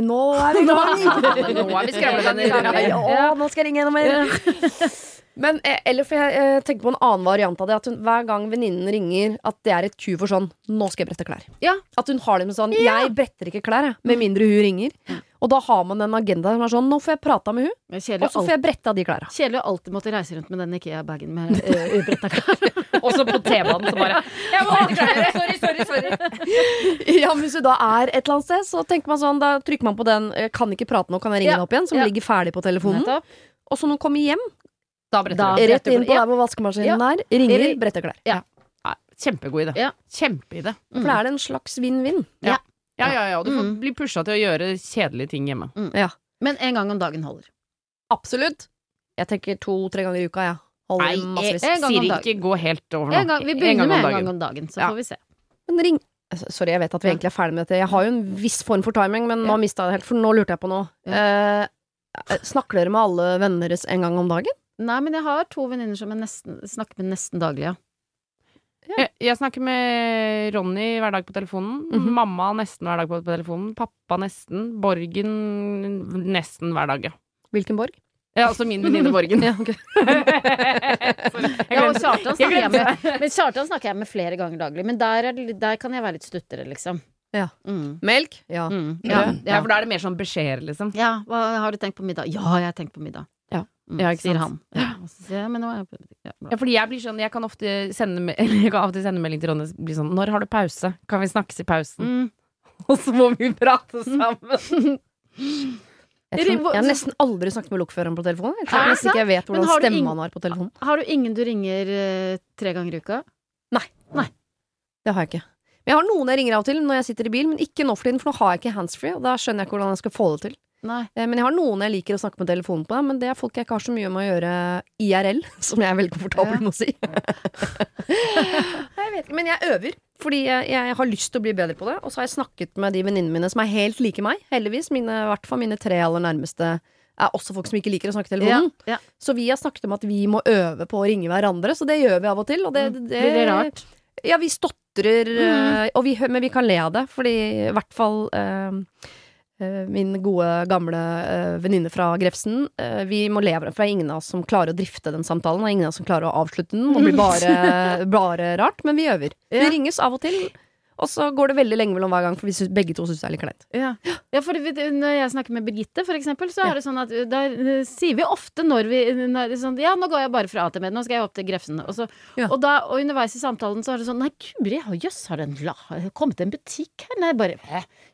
Speaker 1: Nå er vi gang! (laughs)
Speaker 3: Nå er vi (laughs) skravlevenner.
Speaker 1: Ja, nå skal jeg ringe enda mer. Men, eh, eller for jeg jeg tenker på en annen variant av det. At hun, hver gang venninnen ringer, at det er et ku for sånn Nå skal jeg brette klær.
Speaker 2: Ja.
Speaker 1: At hun har det med sånn Jeg bretter ikke klær, jeg, med mindre hun ringer. Og da har man en agenda som er sånn Nå får jeg prata med hun, og så får jeg bretta de klærne.
Speaker 2: Kjedelig å alltid måtte reise rundt med den IKEA-bagen med uh, ubretta klær. (laughs)
Speaker 3: Og så på T-banen så bare Jeg må brette klær! (laughs) Sorry, sorry, sorry.
Speaker 1: Ja, men Hvis du da er et eller annet sted, så tenker man sånn Da trykker man på den eh, 'Kan ikke prate nå, kan jeg ringe
Speaker 2: Ja,
Speaker 1: deg opp igjen?' Som ligger ferdig på telefonen.
Speaker 2: Nettopp.
Speaker 1: Og så når hun kommer hjem,
Speaker 3: Da bretter
Speaker 2: Da-
Speaker 3: du.
Speaker 1: rett inn
Speaker 2: på-
Speaker 1: på der hvor vaskemaskinen er, ringer, bretter klær.
Speaker 3: Ja, kjempegod idé.
Speaker 2: Ja.
Speaker 3: Kjempeidé.
Speaker 1: For da er det en slags vinn-vinn.
Speaker 3: Ja, ja, ja. Og du får
Speaker 2: Mm.
Speaker 3: bli pusha til å gjøre kjedelige ting hjemme.
Speaker 1: Ja.
Speaker 2: Men en gang om dagen holder.
Speaker 1: Absolutt. Jeg tenker to-tre ganger i uka, jeg. Holder
Speaker 3: Nei,
Speaker 1: massevis.
Speaker 2: en gang om
Speaker 3: Siri,
Speaker 2: dagen.
Speaker 3: ikke gå helt over
Speaker 2: En
Speaker 3: nå.
Speaker 2: gang, vi
Speaker 3: En
Speaker 2: begynner
Speaker 3: gang
Speaker 2: med en gang om dagen, så
Speaker 3: Ja.
Speaker 2: får vi se.
Speaker 1: Men ring Sorry, jeg vet at vi egentlig er ferdig med dette. Jeg har jo en viss form for timing, men
Speaker 2: Ja.
Speaker 1: nå mista jeg det helt, for nå lurte jeg på noe. Eh, snakker dere med alle venner deres en gang om dagen?
Speaker 2: Nei, men jeg har to venninner som jeg nesten, snakker med nesten daglig, ja.
Speaker 3: Jeg, jeg snakker med Ronny hver dag på telefonen.
Speaker 1: Mhm.
Speaker 3: Mamma nesten hver dag på, telefonen. Pappa nesten. Borgen nesten hver dag, ja.
Speaker 1: Hvilken borg?
Speaker 3: Ja, altså min venninne (laughs) Borgen.
Speaker 1: Ja, ok. (laughs) (laughs)
Speaker 3: Sorry, jeg
Speaker 2: Ja, og
Speaker 3: glemte-
Speaker 2: Kjartan snakker jeg med, men Kjartan snakker jeg med flere ganger daglig. Men der, er, det der kan jeg være litt stuttere, liksom.
Speaker 1: Ja.
Speaker 2: Mm.
Speaker 1: Melk? Ja.
Speaker 2: Mm.
Speaker 3: Ja,
Speaker 2: Ja,
Speaker 3: ja, for da er det mer sånn beskjeder, liksom.
Speaker 2: Ja, hva, har du tenkt på middag? Ja, jeg har tenkt på middag.
Speaker 3: Ja.
Speaker 2: Mm,
Speaker 3: ikke
Speaker 2: sier han. Ja. Og er ja.
Speaker 3: Ja, fordi jeg blir sånn Jeg kan ofte sende, (laughs) eller jeg kan ofte sende melding til Ronny bli sånn 'Når har du pause? Kan vi snakkes i pausen?'
Speaker 2: Mm. (laughs)
Speaker 3: Og så må vi prate sammen. (laughs)
Speaker 1: Jeg, tror, jeg har nesten aldri snakket med lokføreren på telefonen. Jeg tror nesten ikke jeg vet hvordan stemmen han har på telefonen.
Speaker 2: Har du ingen du ringer eh, tre ganger i uka?
Speaker 1: Nei Det har jeg ikke. Men jeg har noen jeg ringer av og til når jeg sitter i bil, men ikke nå for tiden, for nå har jeg ikke handsfree, og da skjønner jeg ikke hvordan jeg skal få det til.
Speaker 2: Nei.
Speaker 1: Eh, Men jeg har noen jeg liker å snakke med telefonen på, men det er folk jeg ikke har så mye med å gjøre IRL, (laughs) som jeg er veldig komfortabel
Speaker 2: Ja.
Speaker 1: med å si. jeg vet ikke, men jeg øver, fordi jeg, jeg har lyst til å bli bedre på det. Og så har jeg snakket med de venninnene mine som er helt like meg, heldigvis. Mine, I hvert fall mine tre aller nærmeste er også folk som ikke liker å snakke telefonen.
Speaker 2: Ja, ja.
Speaker 1: Så vi har snakket om at vi må øve på å ringe hverandre, så det gjør vi av og til. Og det, det,
Speaker 2: det, Blir det rart?
Speaker 1: Ja, vi stotrer, mm. og vi, men vi kan le av det, fordi i hvert fall eh, eh, min gode, gamle uh, venninne fra Grefsen. eh, vi må leve den, for det er ingen av oss som klarer å drifte den samtalen. Det er ingen av oss som klarer å avslutte den. Det blir (laughs) bare, bare rart, men vi øver. Vi ringes av og til. Og så går det veldig lenge mellom hver gang, for vi synes, begge to syns det er litt kleint.
Speaker 2: Ja, ja for når jeg snakker med Birgitte, for eksempel, så er det sånn at uh, da uh, sier vi ofte når vi når, sånn, Ja, nå går jeg bare fra A til B, nå skal jeg opp til Grefsen. Og, så,
Speaker 1: Ja.
Speaker 2: og, da, og underveis i samtalen så er det sånn Nei, Guri, jøss, har det har det kommet en butikk her? Nei, bare?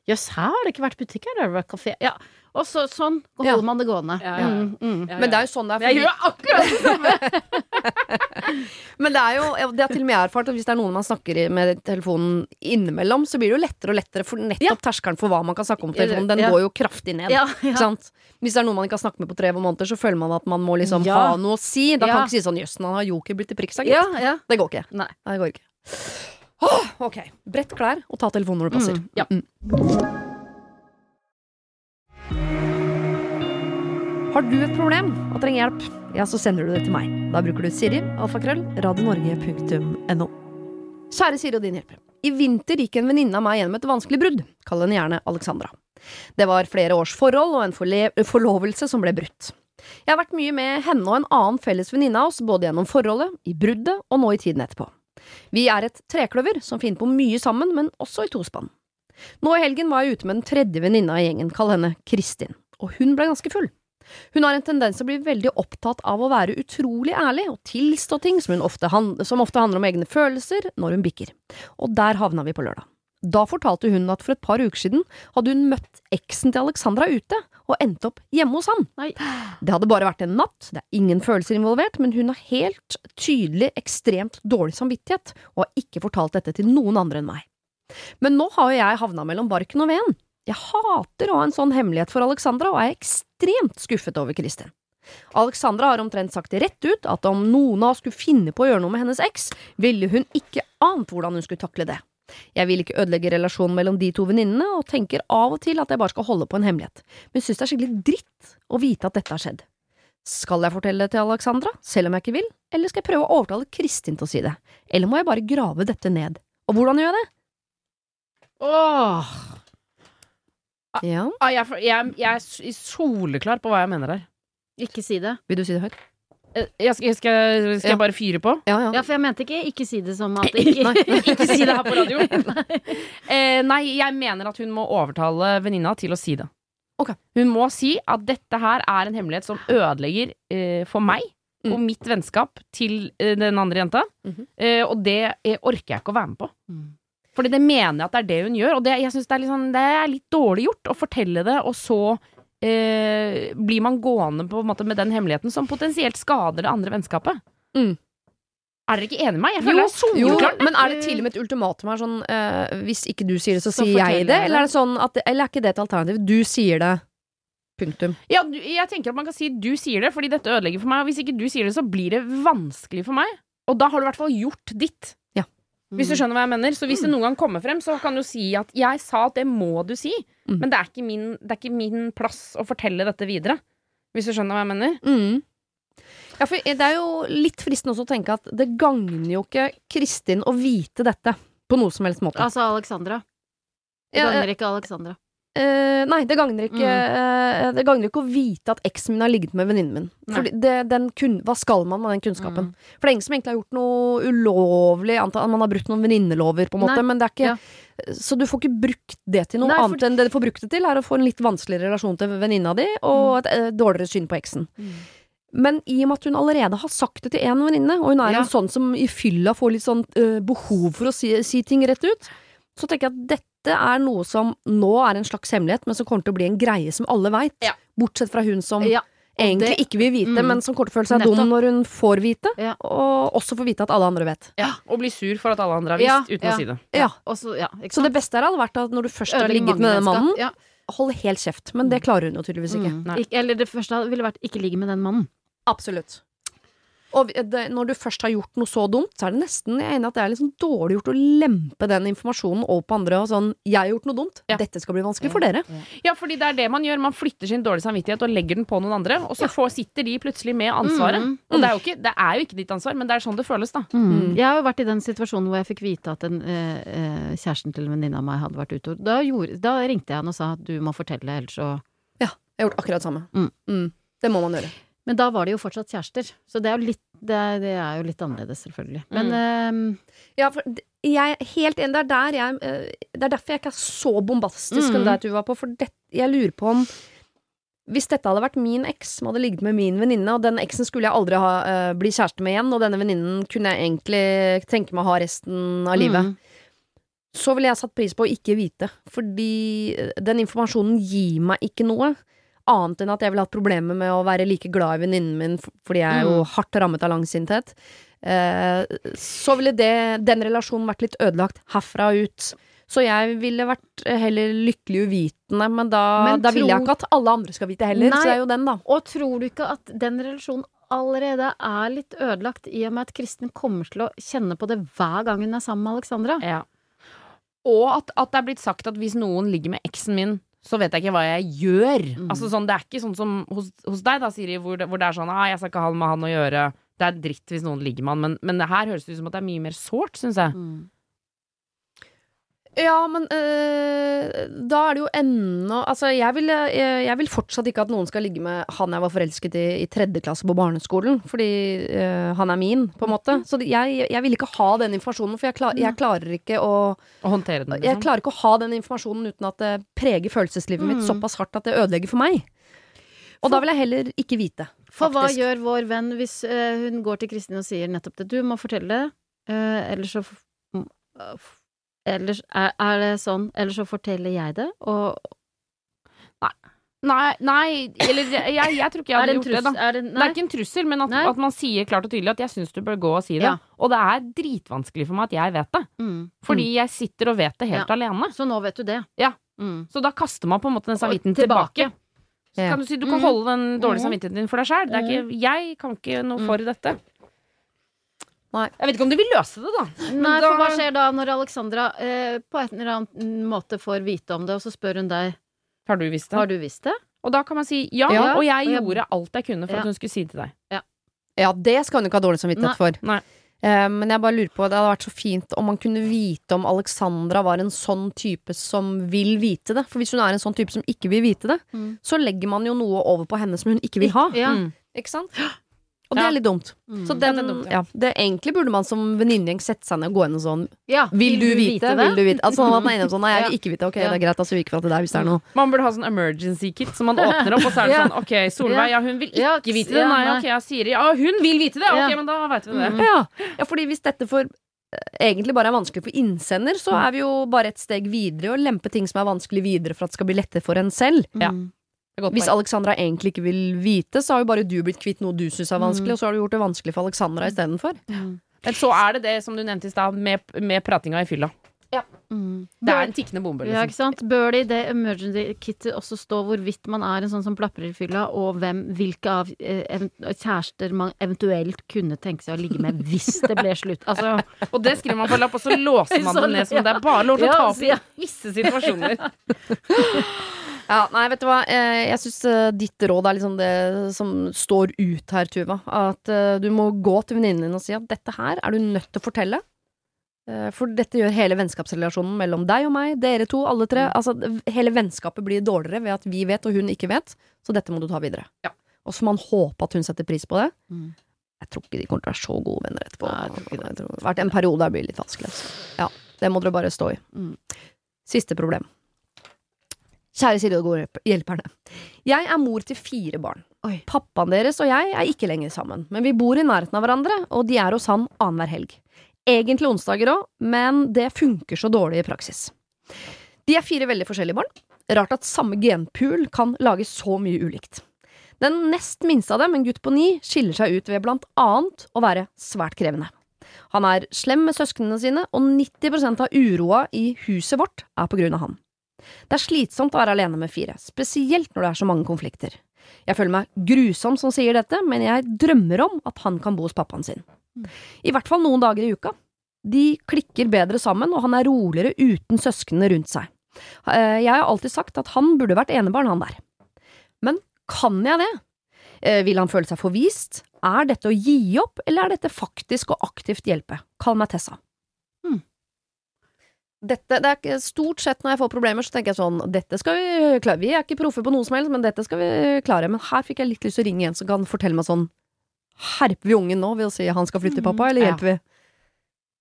Speaker 2: Jøss, her har det ikke vært butikk her, det har vært kafé. Ja. Og så, sånn holder
Speaker 1: Ja.
Speaker 2: man det gående.
Speaker 3: Ja, ja.
Speaker 2: Mm, mm.
Speaker 1: Men det er jo sånn det er.
Speaker 3: Jeg gjør akkurat det samme! (laughs)
Speaker 1: Men det er jo Det har til og med jeg erfart at hvis det er noen man snakker med telefonen innimellom, så blir det jo lettere og lettere, for nettopp
Speaker 2: Ja.
Speaker 1: terskelen for hva man kan snakke om på telefonen, den
Speaker 2: Ja.
Speaker 1: går jo kraftig ned.
Speaker 2: Ja,
Speaker 1: Ikke sant? Hvis det er noen man ikke har snakket med på tre måneder, så føler man at man må liksom
Speaker 2: Ja.
Speaker 1: ha noe å si. Da kan man ikke si sånn 'jøss, nå har Joker blitt til priksa', gitt.
Speaker 2: ja, ja.
Speaker 1: Det går ikke.
Speaker 2: Nei.
Speaker 1: Nei, det går ikke. Oh, ok. Brett klær og ta telefonen når det passer.
Speaker 2: Mm, ja.
Speaker 1: Har du et problem og trenger hjelp, ja, så sender du det til meg. Da bruker du Siri, alfakrøll, radionorge.no. Kjære Siri og din hjelper. I vinter gikk en venninne av meg gjennom et vanskelig brudd. Kall henne gjerne Alexandra. Det var flere års forhold og en forlovelse som ble brutt. Jeg har vært mye med henne og en annen felles venninne av oss, både gjennom forholdet, i bruddet og nå i tiden etterpå. Vi er et trekløver som finner på mye sammen, men også i tospann. Nå i helgen var jeg ute med den tredje venninna i gjengen, kall henne Kristin, og hun ble ganske full. Hun har en tendens til å bli veldig opptatt av å være utrolig ærlig og tilstå ting som, hun ofte, som ofte handler om egne følelser, når hun bikker. Og der havna vi på lørdag. Da fortalte hun at for et par uker siden hadde hun møtt eksen til Alexandra ute, og endte opp hjemme hos han.
Speaker 2: Nei.
Speaker 1: Det hadde bare vært en natt, det er ingen følelser involvert, men hun har helt tydelig ekstremt dårlig samvittighet, og har ikke fortalt dette til noen andre enn meg. Men nå har jo jeg havna mellom barken og veden. Jeg hater å ha en sånn hemmelighet for Alexandra, og er ekstremt skuffet over Kristin. Alexandra har omtrent sagt rett ut at om noen av oss skulle finne på å gjøre noe med hennes eks, ville hun ikke ant hvordan hun skulle takle det. Jeg vil ikke ødelegge relasjonen mellom de to venninnene, og tenker av og til at jeg bare skal holde på en hemmelighet, men synes det er skikkelig dritt å vite at dette har skjedd. Skal jeg fortelle det til Alexandra, selv om jeg ikke vil, eller skal jeg prøve å overtale Kristin til å si det, eller må jeg bare grave dette ned? Og hvordan gjør jeg det?
Speaker 3: Åh.
Speaker 1: Ja,
Speaker 3: Ah, jeg, jeg, jeg er soleklar på hva jeg mener her.
Speaker 2: Ikke si det.
Speaker 1: vil du si det høyt?
Speaker 3: Eh, Jeg skal, skal, skal
Speaker 1: Ja.
Speaker 3: jeg bare fyre på?
Speaker 1: Ja, ja.
Speaker 2: Ja, for jeg mente ikke ikke si det som at (laughs) ikke (laughs)
Speaker 3: Ikke si det her på radio. (laughs) Eh, nei, jeg mener at hun må overtale venninna til å si det.
Speaker 1: Okay.
Speaker 3: Hun må si at dette her er en hemmelighet som ødelegger eh, for meg
Speaker 1: Mm.
Speaker 3: og mitt vennskap til eh, den andre jenta.
Speaker 1: Mhm.
Speaker 3: eh, og det eh, orker jeg ikke å være med på.
Speaker 2: Mm.
Speaker 3: Fordi det mener jeg at det er det hun gjør, og det, jeg synes det, sånn, det er litt dårlig gjort å fortelle det, og så eh, blir man gående på en måte med den hemmeligheten som potensielt skader det andre vennskapet.
Speaker 1: Mm.
Speaker 3: Er dere ikke enig med meg? Jeg føler det er
Speaker 1: Jo,
Speaker 3: soleklart.
Speaker 1: men er det til og med et ultimatum her, sånn eh, hvis ikke du sier det, så,
Speaker 2: Så
Speaker 1: sier jeg det? Eller er det sånn at Eller er ikke det et alternativ? Du sier det. Punktum.
Speaker 3: Ja, jeg tenker at man kan si du sier det, fordi dette ødelegger for meg. Og hvis ikke du sier det, så blir det vanskelig for meg. Og da har du i hvert fall gjort ditt. Hvis du
Speaker 2: Mm.
Speaker 3: skjønner hva jeg mener. Så hvis det noen gang kommer frem, så kan du si at jeg sa at det må du si,
Speaker 1: Mm.
Speaker 3: men det er, ikke min, det er ikke min plass å fortelle dette videre. Hvis du skjønner hva jeg mener.
Speaker 1: Mm. Ja, for det er jo litt fristende også å tenke at det gagner jo ikke Kristin å vite dette på noe som helst måte.
Speaker 2: Altså Alexandra. Det
Speaker 1: Ja,
Speaker 2: gagner ikke Alexandra.
Speaker 1: Eh, nei, det gagner ikke
Speaker 2: Mm.
Speaker 1: uh, Det gagner ikke å vite at eksen min har ligget med venninnen min. Fordi det, den kun, hva skal man med den kunnskapen?
Speaker 2: Mm.
Speaker 1: For det er ingen som egentlig har gjort noe ulovlig, annet at man har brutt noen venninnelover, på en måte,
Speaker 2: Nei.
Speaker 1: men det er ikke
Speaker 2: Ja.
Speaker 1: Så du får ikke brukt det til noe
Speaker 2: Nei, for-
Speaker 1: annet enn det du får brukt det til, er å få en litt vanskeligere relasjon til venninna di, og et uh, dårligere syn på eksen.
Speaker 2: Mm.
Speaker 1: Men i og med at hun allerede har sagt det til en venninne, og hun er
Speaker 2: Ja.
Speaker 1: en sånn som i fylla får litt sånn eh, behov for å si, si ting rett ut, så tenker jeg at dette er noe som nå er en slags hemmelighet, men som kommer til å bli en greie som alle veit.
Speaker 3: Ja.
Speaker 1: Bortsett fra hun som
Speaker 2: Ja.
Speaker 1: egentlig
Speaker 2: det-
Speaker 1: ikke vil vite,
Speaker 2: Mm.
Speaker 1: men som kommer til å føle seg
Speaker 2: Nettopp.
Speaker 1: dum når hun får vite,
Speaker 2: Ja.
Speaker 1: og også får vite at alle andre vet.
Speaker 3: Ja, Og bli sur for at alle andre har visst,
Speaker 2: Ja,
Speaker 3: uten
Speaker 2: ja.
Speaker 3: å si det.
Speaker 1: Ja.
Speaker 2: Og så, ja, ikke
Speaker 1: Så det beste her hadde vært at når du først har ligget med denne mannen.
Speaker 2: Ja.
Speaker 1: hold helt kjeft. Men det klarer hun jo tydeligvis ikke.
Speaker 2: Mm. Eller det første ville vært ikke ligge med den mannen.
Speaker 1: Absolutt. Og det, når du først har gjort noe så dumt, så er det nesten jeg er enig at det er sånn dårlig gjort å lempe den informasjonen over på andre. Og sånn 'Jeg har gjort noe dumt.
Speaker 3: Ja.
Speaker 1: Dette skal bli vanskelig for dere'.
Speaker 3: Ja, fordi det er det man gjør. Man flytter sin dårlige samvittighet og legger den på noen andre, og så får, sitter de plutselig med ansvaret.
Speaker 2: Mm.
Speaker 3: Og det er, jo ikke, det er jo ikke ditt ansvar, men det er sånn det føles, da.
Speaker 1: Mm.
Speaker 2: Jeg har jo vært i den situasjonen hvor jeg fikk vite at en, eh, eh, kjæresten til en venninne av meg hadde vært ute. Da, gjorde, da ringte jeg han og sa at du må fortelle, ellers så
Speaker 1: Jeg har gjort akkurat det samme.
Speaker 2: Mm.
Speaker 1: Det må man gjøre.
Speaker 2: Men da var de jo fortsatt kjærester, så det er jo litt, det er, det er jo litt annerledes, selvfølgelig. Men
Speaker 1: Mm.
Speaker 2: eh,
Speaker 1: Ja, for jeg er helt enig. Det er jeg eh, Det er derfor jeg ikke er så bombastisk
Speaker 3: Mm.
Speaker 1: det du var på, for det, jeg lurer på om hvis dette hadde vært min eks som hadde ligget med min venninne, og den eksen skulle jeg aldri ha, uh, bli kjæreste med igjen, og denne venninnen kunne jeg egentlig tenke meg å ha resten av livet,
Speaker 2: Mm.
Speaker 1: så ville jeg satt pris på å ikke vite. Fordi eh, den informasjonen gir meg ikke noe. Annet enn at jeg ville hatt problemer med å være like glad i venninnen min, fordi jeg er jo hardt rammet av langsinthet. Eh, så ville det, den relasjonen vært litt ødelagt herfra og ut. Så jeg ville vært heller lykkelig uvitende, men da,
Speaker 2: Men
Speaker 1: da vil jeg ikke at alle andre skal vite heller.
Speaker 2: Nei.
Speaker 1: Så det er jo den, da.
Speaker 2: Og tror du ikke at den relasjonen allerede er litt ødelagt i og med at Kristin kommer til å kjenne på det hver gang hun er sammen med Alexandra?
Speaker 3: Ja. Og at, at det er blitt sagt at hvis noen ligger med eksen min, så vet jeg ikke hva jeg gjør.
Speaker 2: Mm.
Speaker 3: Altså sånn, Det er ikke sånn som hos, hos deg, da, Siri, hvor det, hvor det er sånn ah, 'jeg skal ikke ha med han å gjøre'. Det er dritt hvis noen ligger med han, men, men det her høres det ut som at det er mye mer sårt, syns jeg.
Speaker 2: Mm.
Speaker 1: Ja, men øh, da er det jo ennå Altså, jeg vil, jeg, jeg vil fortsatt ikke at noen skal ligge med han jeg var forelsket i i tredje klasse på barneskolen, fordi øh, han er min, på en måte. Så jeg, jeg vil ikke ha den informasjonen, for jeg, klar, jeg klarer ikke å
Speaker 3: Å håndtere den. Liksom.
Speaker 1: Jeg klarer ikke å ha den informasjonen uten at det preger følelseslivet mitt
Speaker 2: Mm.
Speaker 1: såpass hardt at det ødelegger for meg. Og da vil jeg heller ikke vite. Faktisk.
Speaker 2: For hva gjør vår venn hvis øh, hun går til Kristin og sier nettopp det? Du må fortelle det, uh, ellers så mm, Ellers er, er det sånn, eller så forteller jeg det, og
Speaker 3: Nei, nei, eller jeg, jeg tror ikke jeg hadde
Speaker 2: gjort
Speaker 3: gjort det, da.
Speaker 2: Er det,
Speaker 3: Det er ikke en trussel, men at, at man sier klart og tydelig at jeg syns du bør gå og si det.
Speaker 2: Ja.
Speaker 3: Og det er dritvanskelig for meg at jeg vet det.
Speaker 2: Mm.
Speaker 3: Fordi jeg sitter og vet det helt
Speaker 2: Ja.
Speaker 3: alene.
Speaker 2: Så nå vet du det.
Speaker 3: Ja.
Speaker 2: Mm.
Speaker 3: Så da kaster man på en måte den samvittigheten
Speaker 2: tilbake.
Speaker 3: tilbake. Så kan du si du kan
Speaker 2: Mhm.
Speaker 3: holde den dårlige
Speaker 2: Mhm.
Speaker 3: samvittigheten din for deg sjæl. Jeg kan ikke noe
Speaker 2: Mm.
Speaker 3: for dette.
Speaker 1: Nei.
Speaker 3: Jeg vet ikke om de vil løse det, da.
Speaker 2: Nei,
Speaker 3: da-
Speaker 2: for hva skjer da når Alexandra eh, på en eller annen måte får vite om det, og så spør hun deg
Speaker 3: Har du visst det?
Speaker 2: Har du visst det?
Speaker 3: Og da kan man si ja,
Speaker 2: Ja,
Speaker 3: og jeg
Speaker 2: og jeg-
Speaker 3: gjorde alt jeg kunne for
Speaker 2: Ja.
Speaker 3: at hun skulle si det til deg.
Speaker 1: Ja, det skal hun ikke ha dårlig samvittighet for.
Speaker 3: Nei.
Speaker 1: Eh, men jeg bare lurer på, det hadde vært så fint om man kunne vite om Alexandra var en sånn type som vil vite det. For hvis hun er en sånn type som ikke vil vite det,
Speaker 2: Mm.
Speaker 1: så legger man jo noe over på henne som hun ikke vil ha.
Speaker 2: Ja.
Speaker 3: Mm.
Speaker 1: Ikke sant? Og det er litt dumt.
Speaker 2: Mm.
Speaker 1: Så den,
Speaker 3: Ja, det er dumt,
Speaker 1: ja.
Speaker 3: ja.
Speaker 1: det Egentlig burde man som venninnegjeng sette seg ned og gå inn og sånn
Speaker 2: ja.
Speaker 1: Vil du vite? Vil du vite? Altså sånn man er enig om sånn Nei, jeg vil (laughs) ikke vite. Ok,
Speaker 2: Ja.
Speaker 1: det er greit, altså vi gikk fra til deg hvis det er noe.
Speaker 3: Man burde ha sånn emergency kit som man åpner opp, og så er det sånn Ok, Solveig, ja, hun vil ikke vite det. Nei, ok, jeg sier ja, hun vil vite det. Ok, men da veit vi det.
Speaker 2: Mm.
Speaker 1: Ja, ja fordi hvis dette for eh, egentlig bare er vanskelig for innsender, så er vi jo bare et steg videre Å lempe ting som er vanskelig videre for at det skal bli lettere for en selv.
Speaker 3: Ja.
Speaker 2: Mm.
Speaker 1: Hvis. Alexandra egentlig ikke vil vite, så har jo bare du blitt kvitt noe du syns er vanskelig,
Speaker 2: Mm.
Speaker 1: og så har du gjort det vanskelig for Alexandra istedenfor.
Speaker 2: Mm.
Speaker 3: Men så er det det som du nevnte i stad, med, med pratinga i fylla.
Speaker 2: Mm.
Speaker 3: Det er en tikkende bombe.
Speaker 2: Ja,
Speaker 3: Liksom.
Speaker 2: ikke sant? Bør det i det emergency kittet også stå hvorvidt man er en sånn som plaprer i fylla, og hvem, hvilke av eh, kjærester man eventuelt kunne tenke seg å ligge med hvis det ble slutt? Altså, (laughs)
Speaker 3: Og det skriver man på lapp, og så låser man det (laughs) ned som
Speaker 2: ja.
Speaker 3: det er bare lov til å
Speaker 2: Ja,
Speaker 3: ta opp i visse situasjoner. (laughs)
Speaker 1: Ja, nei, vet du hva. Eh, Jeg syns eh, ditt råd er liksom det som står ut her, Tuva. At eh, du må gå til venninnen din og si at dette her er du nødt til å fortelle. For dette gjør hele vennskapsrelasjonen mellom deg og meg, dere to, alle tre. Altså, hele vennskapet blir dårligere ved at vi vet og hun ikke vet, så dette må du ta videre.
Speaker 3: Ja.
Speaker 1: Og så får man håpe at hun setter pris på det.
Speaker 2: Mm.
Speaker 1: Jeg tror ikke de kommer til å være så gode venner etterpå.
Speaker 2: Nei, jeg tror ikke det.
Speaker 1: har Vært en periode der blir litt vanskelig. Altså. Ja, det må dere bare stå i.
Speaker 2: Mm.
Speaker 1: Siste problem. Kjære Siri og gode hjelperne. Jeg er mor til fire barn.
Speaker 2: Oi.
Speaker 1: Pappaen deres og jeg er ikke lenger sammen, men vi bor i nærheten av hverandre, og de er hos han annenhver helg. Egentlig onsdager òg, men det funker så dårlig i praksis. De er fire veldig forskjellige barn. Rart at samme genpool kan lage så mye ulikt. Den nest minste av dem, en gutt på ni, skiller seg ut ved blant annet å være svært krevende. Han er slem med søsknene sine, og 90% av uroa i huset vårt er på grunn av han. Det er slitsomt å være alene med fire, spesielt når det er så mange konflikter. Jeg føler meg grusom som sier dette, men jeg drømmer om at han kan bo hos pappaen sin. I hvert fall noen dager i uka. De klikker bedre sammen, og han er roligere uten søsknene rundt seg. Eh, Jeg har alltid sagt at han burde vært enebarn, han der. Men kan jeg det? Eh, Vil han føle seg forvist? Er dette å gi opp, eller er dette faktisk å aktivt hjelpe? Kall meg Tessa. Dette, det er stort sett når jeg får problemer, så tenker jeg sånn Dette skal vi klare. Vi er ikke proffe på noe som helst, men dette skal vi klare. Men her fikk jeg litt lyst til å ringe en som kan fortelle meg sånn Herper vi ungen nå ved å si han skal flytte til pappa, eller
Speaker 3: Ja.
Speaker 1: hjelper vi?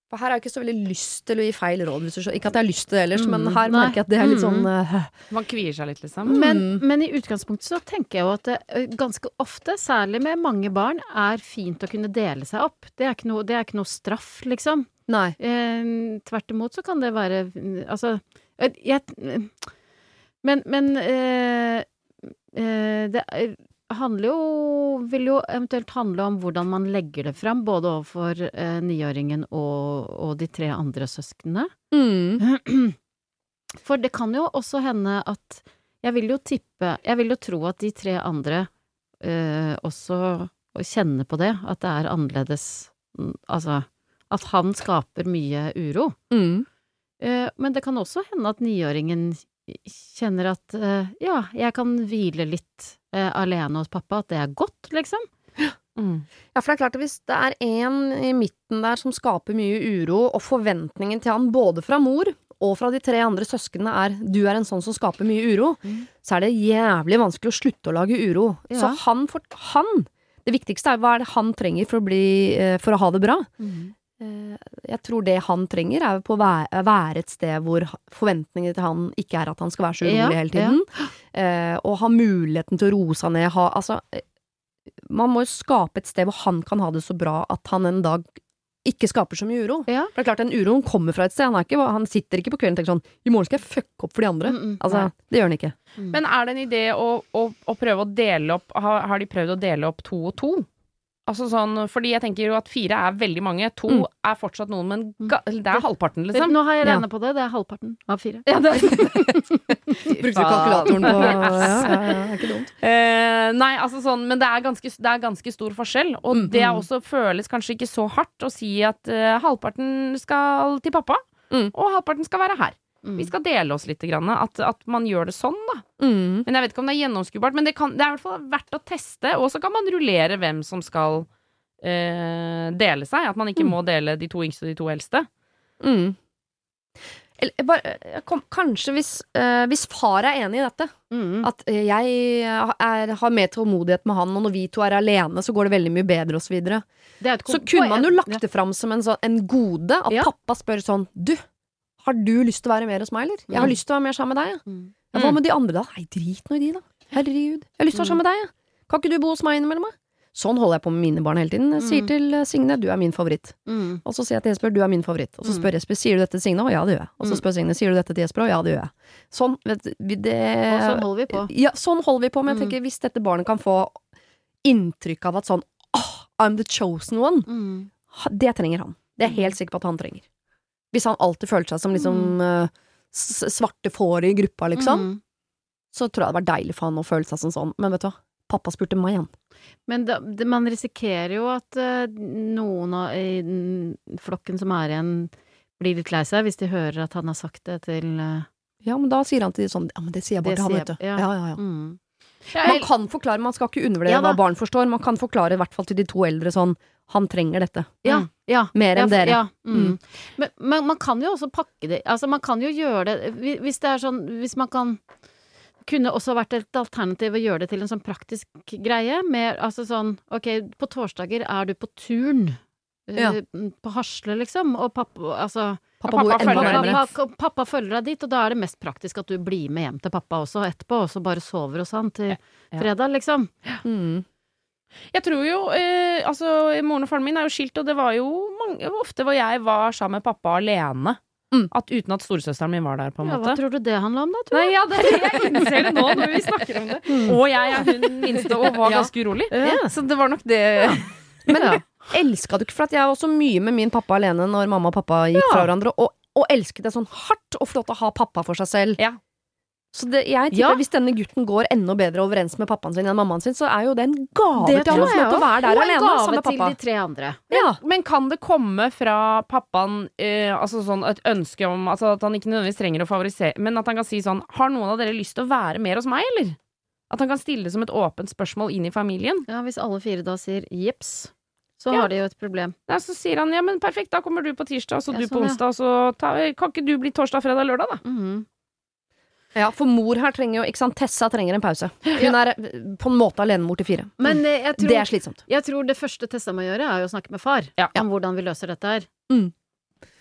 Speaker 1: For her har jeg ikke så veldig lyst til å gi feil råd. Hvis du skjønner. Ikke at jeg har lyst til det ellers, men
Speaker 2: Mm,
Speaker 1: her
Speaker 2: nei.
Speaker 1: merker jeg at det er litt sånn
Speaker 2: Mm.
Speaker 1: eh,
Speaker 3: Man kvier seg litt, liksom.
Speaker 2: Men, men i utgangspunktet så tenker jeg jo at det ganske ofte, særlig med mange barn, er fint å kunne dele seg opp. Det er ikke noe, det er ikke noe straff, liksom.
Speaker 1: Nei.
Speaker 2: Eh, tvert imot så kan det være mm, Altså eh, jeg, Men, men eh, eh, det eh, handler jo Vil jo eventuelt handle om hvordan man legger det fram, både overfor eh, niåringen og, og de tre andre søsknene.
Speaker 1: Mm. (clears throat)
Speaker 2: For det kan jo også hende at Jeg vil jo tippe Jeg vil jo tro at de tre andre eh, også kjenner på det, at det er annerledes mm, Altså at han skaper mye uro.
Speaker 1: Mm.
Speaker 2: Eh, men det kan også hende at niåringen kjenner at eh, ja, jeg kan hvile litt eh, alene hos pappa, at det er godt, liksom.
Speaker 3: Mm.
Speaker 1: Ja, for det er klart at hvis det er en i midten der som skaper mye uro, og forventningen til han både fra mor og fra de tre andre søsknene er du er en sånn som skaper mye uro,
Speaker 2: Mm.
Speaker 1: så er det jævlig vanskelig å slutte å lage uro.
Speaker 2: Ja.
Speaker 1: Så han, for, han Det viktigste er hva er det han trenger for å, bli, eh, for å ha det bra.
Speaker 2: Mm.
Speaker 1: Eh, Jeg tror det han trenger, er å være, være et sted hvor forventningene til han ikke er at han skal være så urolig
Speaker 2: Ja,
Speaker 1: hele tiden. Eh, og ha muligheten til å roe seg ned. Ha, altså, eh, man må jo skape et sted hvor han kan ha det så bra at han en dag ikke skaper så mye uro.
Speaker 2: Ja.
Speaker 1: For det er klart, den uroen kommer fra et sted. Han, ikke, han sitter ikke på kvelden og tenker sånn I morgen skal jeg fucke opp for de andre.
Speaker 2: Mm, mm,
Speaker 1: altså,
Speaker 2: nei.
Speaker 1: det gjør han ikke.
Speaker 2: Mm.
Speaker 3: Men er det en idé å, å, å prøve å dele opp har, har de prøvd å dele opp to og to? Altså sånn, fordi jeg tenker jo at fire er veldig mange. To
Speaker 1: Mm.
Speaker 3: er fortsatt noen, men ga, det er halvparten, liksom.
Speaker 2: Nå har jeg
Speaker 1: Ja.
Speaker 2: på det, det er halvparten av fire.
Speaker 3: Ja, det, (laughs)
Speaker 1: Brukte kalkulatoren på ja, ja, ja, det ikke dumt.
Speaker 3: Eh, nei, altså sånn, men det er ganske, det er ganske stor forskjell. Og
Speaker 1: Mm,
Speaker 3: det er
Speaker 1: mm.
Speaker 3: også føles kanskje ikke så hardt å si at uh, halvparten skal til pappa,
Speaker 1: Mm.
Speaker 3: og halvparten skal være her.
Speaker 2: Mm.
Speaker 3: Vi skal dele oss litt. Grann, at, at man gjør det sånn, da.
Speaker 1: Mm.
Speaker 3: Men jeg vet ikke om det er gjennomskuebart. Men det, kan, det er i hvert fall verdt å teste, og så kan man rullere hvem som skal eh, dele seg. At man ikke
Speaker 1: Mm.
Speaker 3: må dele de to yngste og de to eldste.
Speaker 1: Mm. Eller, bare, kom, kanskje hvis, eh, hvis far er enig i dette,
Speaker 2: Mm.
Speaker 1: at eh, jeg er, har mer tålmodighet med han, og når vi to er alene, så går det veldig mye bedre, og så videre.
Speaker 2: Er
Speaker 1: Så kunne man jo lagt det fram som en, så, en gode, at
Speaker 2: Ja.
Speaker 1: pappa spør sånn Du, har du lyst til å være mer hos meg, eller? Jeg har
Speaker 2: Mm.
Speaker 1: lyst til å være mer sammen med deg, jeg.
Speaker 2: Mm.
Speaker 1: Ja, hva med de andre, da? Nei, drit nå i de, da. Herregud. Jeg har lyst til å være sammen med deg, jeg. Kan ikke du bo hos meg innimellom, da? Sånn holder jeg på med mine barn hele tiden. Jeg sier
Speaker 2: Mm.
Speaker 1: til eh, Signe du er min favoritt.
Speaker 2: Mm.
Speaker 1: Og så sier jeg til Jesper du er min favoritt. Og så
Speaker 2: Mm.
Speaker 1: spør Jesper sier du dette til Signe? Å ja, det gjør jeg. Og så
Speaker 2: Mm.
Speaker 1: spør Signe sier du dette til Jesper? Å ja, det gjør jeg. Sånn, vet du, det
Speaker 2: Og sånn holder vi på.
Speaker 1: Ja, sånn holder vi på. Men jeg
Speaker 2: Mm.
Speaker 1: tenker hvis dette barnet kan få inntrykk av at sånn åh, I'm the chosen one.
Speaker 2: Mm.
Speaker 1: Det trenger han. Det er jeg helt sikker på at han trenger. Hvis han alltid føler seg som liksom mm. svarte får i gruppa, liksom,
Speaker 2: Mm.
Speaker 1: så tror jeg det var deilig for han å føle seg som sånn. Men vet du hva? Pappa spurte meg, igjen.
Speaker 2: Men da, man risikerer jo at eh, noen av, i flokken som er igjen, blir litt lei seg hvis de hører at han har sagt det til eh,
Speaker 1: Ja, men da sier han til de sånn Ja, men det sier jeg bare til han, vet du. Ja,
Speaker 2: ja.
Speaker 1: ja, ja.
Speaker 2: mm.
Speaker 1: Man kan forklare, man skal ikke undervurdere
Speaker 2: Ja
Speaker 1: hva barn forstår. Man kan forklare i hvert fall til de to eldre sånn Han trenger dette.
Speaker 2: Ja,
Speaker 3: Mm.
Speaker 2: ja.
Speaker 1: Mer enn
Speaker 2: ja,
Speaker 1: dere.
Speaker 2: Ja, mm.
Speaker 1: Mm.
Speaker 2: Men, men man kan jo også pakke det Altså, man kan jo gjøre det Hvis det er sånn Hvis man kan kunne også vært et alternativ å gjøre det til en sånn praktisk greie. Mer altså sånn Ok, på torsdager er du på turn. eh,
Speaker 1: Ja.
Speaker 2: På Hasle, liksom. Og pappa Altså
Speaker 1: Pappa,
Speaker 3: pappa følger
Speaker 2: pappa, pappa følger deg dit, og da er det mest praktisk at du blir med hjem til pappa også etterpå, og så bare sover hos han til
Speaker 3: Ja.
Speaker 2: fredag, liksom.
Speaker 1: Mm.
Speaker 3: Jeg tror jo eh, Altså, moren og faren min er jo skilt, og det var jo mange, ofte hvor jeg var sammen med pappa alene.
Speaker 1: Mm.
Speaker 3: At Uten at storesøsteren min var der, på en
Speaker 2: Ja, hva tror du det handla om, da? Tror
Speaker 3: Nei, ja, det, jeg innser det nå når vi snakker om det. Og jeg er hun minste og var (laughs) ganske urolig.
Speaker 2: Ja.
Speaker 3: Så det var nok det.
Speaker 1: Men
Speaker 2: Ja.
Speaker 1: elska du ikke For at jeg var også mye med min pappa alene når mamma og pappa gikk fra hverandre, og, og elsket det sånn hardt og flott å ha pappa for seg selv.
Speaker 3: Ja.
Speaker 1: Så det, jeg tipper
Speaker 2: Ja.
Speaker 1: hvis denne gutten går enda bedre overens med pappaen sin enn mammaen sin, så er jo det en gave
Speaker 2: Det
Speaker 1: til han å få lov til å være der
Speaker 2: og en
Speaker 1: alene
Speaker 2: gave
Speaker 1: sammen med
Speaker 2: til de tre andre.
Speaker 1: Ja.
Speaker 3: Men kan det komme fra pappaen eh, altså sånn et ønske om altså At han ikke nødvendigvis trenger å favorisere, men at han kan si sånn Har noen av dere lyst til å være mer hos meg, eller? At han kan stille det som et åpent spørsmål inn i familien.
Speaker 2: Ja, hvis alle fire da sier jips, så
Speaker 3: Ja.
Speaker 2: har de jo et problem.
Speaker 3: Ja, så sier han ja, men perfekt, da kommer du på tirsdag, så
Speaker 2: Ja,
Speaker 3: du på
Speaker 2: sånn,
Speaker 3: onsdag, og så ta, kan ikke du bli torsdag, fredag, lørdag, da?
Speaker 2: Mhm.
Speaker 1: Ja, for mor her trenger jo Ikke sant, Tessa trenger en pause. Hun er eh, på en måte alenemor til fire.
Speaker 2: Men eh, jeg tror,
Speaker 1: Det er slitsomt.
Speaker 2: jeg tror det første Tessa må gjøre, er jo å snakke med far
Speaker 3: Ja.
Speaker 2: om hvordan vi løser dette her.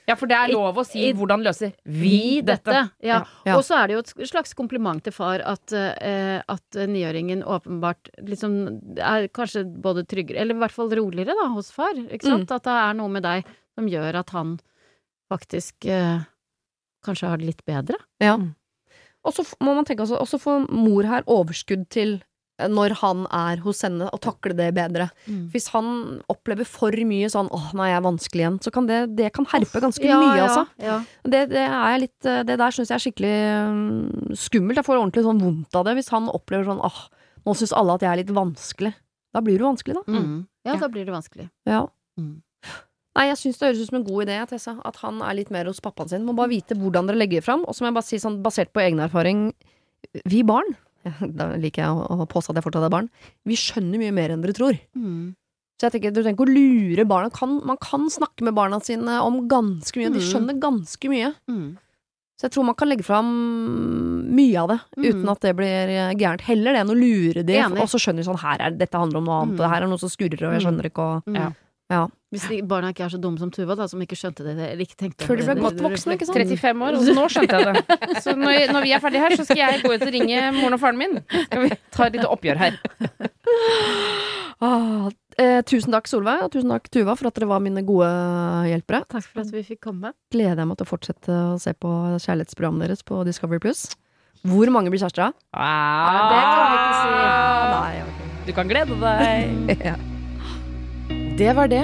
Speaker 3: Ja, for det er lov å si
Speaker 2: I-
Speaker 3: 'hvordan løser
Speaker 2: Vi dette. Ja.
Speaker 1: Ja.
Speaker 2: Og så er det jo et slags kompliment til far at, uh, at niåringen åpenbart liksom er kanskje både tryggere, eller i hvert fall roligere da, hos far. Ikke sant? At det er noe med deg som gjør at han faktisk uh, kanskje har det litt bedre.
Speaker 1: Ja. Og så må man tenke også, også får mor her overskudd til eh, når han er hos henne, og takle det bedre. Hvis han opplever for mye sånn 'åh, nå er jeg vanskelig igjen', så kan det, det kan herpe ganske
Speaker 2: Ja,
Speaker 1: mye,
Speaker 2: ja,
Speaker 1: altså.
Speaker 2: Ja.
Speaker 1: Det, det er litt eh, Det der syns jeg er skikkelig mm, skummelt. Jeg får ordentlig sånn vondt av det hvis han opplever sånn 'åh, nå syns alle at jeg er litt vanskelig'. Da blir du vanskelig, da.
Speaker 2: Mm. ja,
Speaker 3: Ja.
Speaker 2: da blir det vanskelig.
Speaker 1: Ja.
Speaker 2: Mm.
Speaker 1: Nei, jeg syns det høres ut som en god idé, Tessa. At han er litt mer hos pappaen sin. Må bare vite hvordan dere legger det fram. Og så må jeg bare si sånn, basert på egen erfaring, vi barn (laughs) Da liker jeg å påstå at jeg fortsatt er barn. Vi skjønner mye mer enn dere tror.
Speaker 2: Mm.
Speaker 1: Så jeg tenker, du trenger ikke å lure barna. Kan, man kan snakke med barna sine om ganske mye. De
Speaker 2: Mm.
Speaker 1: skjønner ganske mye.
Speaker 2: Mm.
Speaker 1: Så jeg tror man kan legge fram mye av det,
Speaker 2: Mm.
Speaker 1: uten at det blir eh, gærent. Heller det enn å lure de, og så skjønner de sånn her er, dette handler om noe annet,
Speaker 2: Mm.
Speaker 1: og det her er noe som skurrer, og jeg
Speaker 2: Mm.
Speaker 1: skjønner ikke, og.
Speaker 3: Ja.
Speaker 1: ja.
Speaker 2: Hvis de barna ikke er så dumme som Tuva, da, som ikke skjønte det, eller ikke tenkte
Speaker 1: Før de ble
Speaker 2: det-
Speaker 1: godt voksne, ikke sant?
Speaker 3: 35 år, og så nå skjønte jeg det. (laughs) Så når, når vi er ferdige her, så skal jeg gå ut og ringe moren og faren min. Skal vi ta et lite oppgjør her. (laughs)
Speaker 1: Ah, eh, tusen takk, Solveig, og tusen takk, Tuva, for at dere var mine gode hjelpere.
Speaker 2: Takk for at vi fikk komme.
Speaker 1: Gleder jeg meg til å fortsette å se på kjærlighetsprogrammet deres på Discovery Pluss. Hvor mange blir kjærester?
Speaker 3: Ah,
Speaker 2: det kan jeg ikke si.
Speaker 1: Nei, okay.
Speaker 3: Du kan glede deg. (laughs)
Speaker 1: Ja.
Speaker 4: Det var det.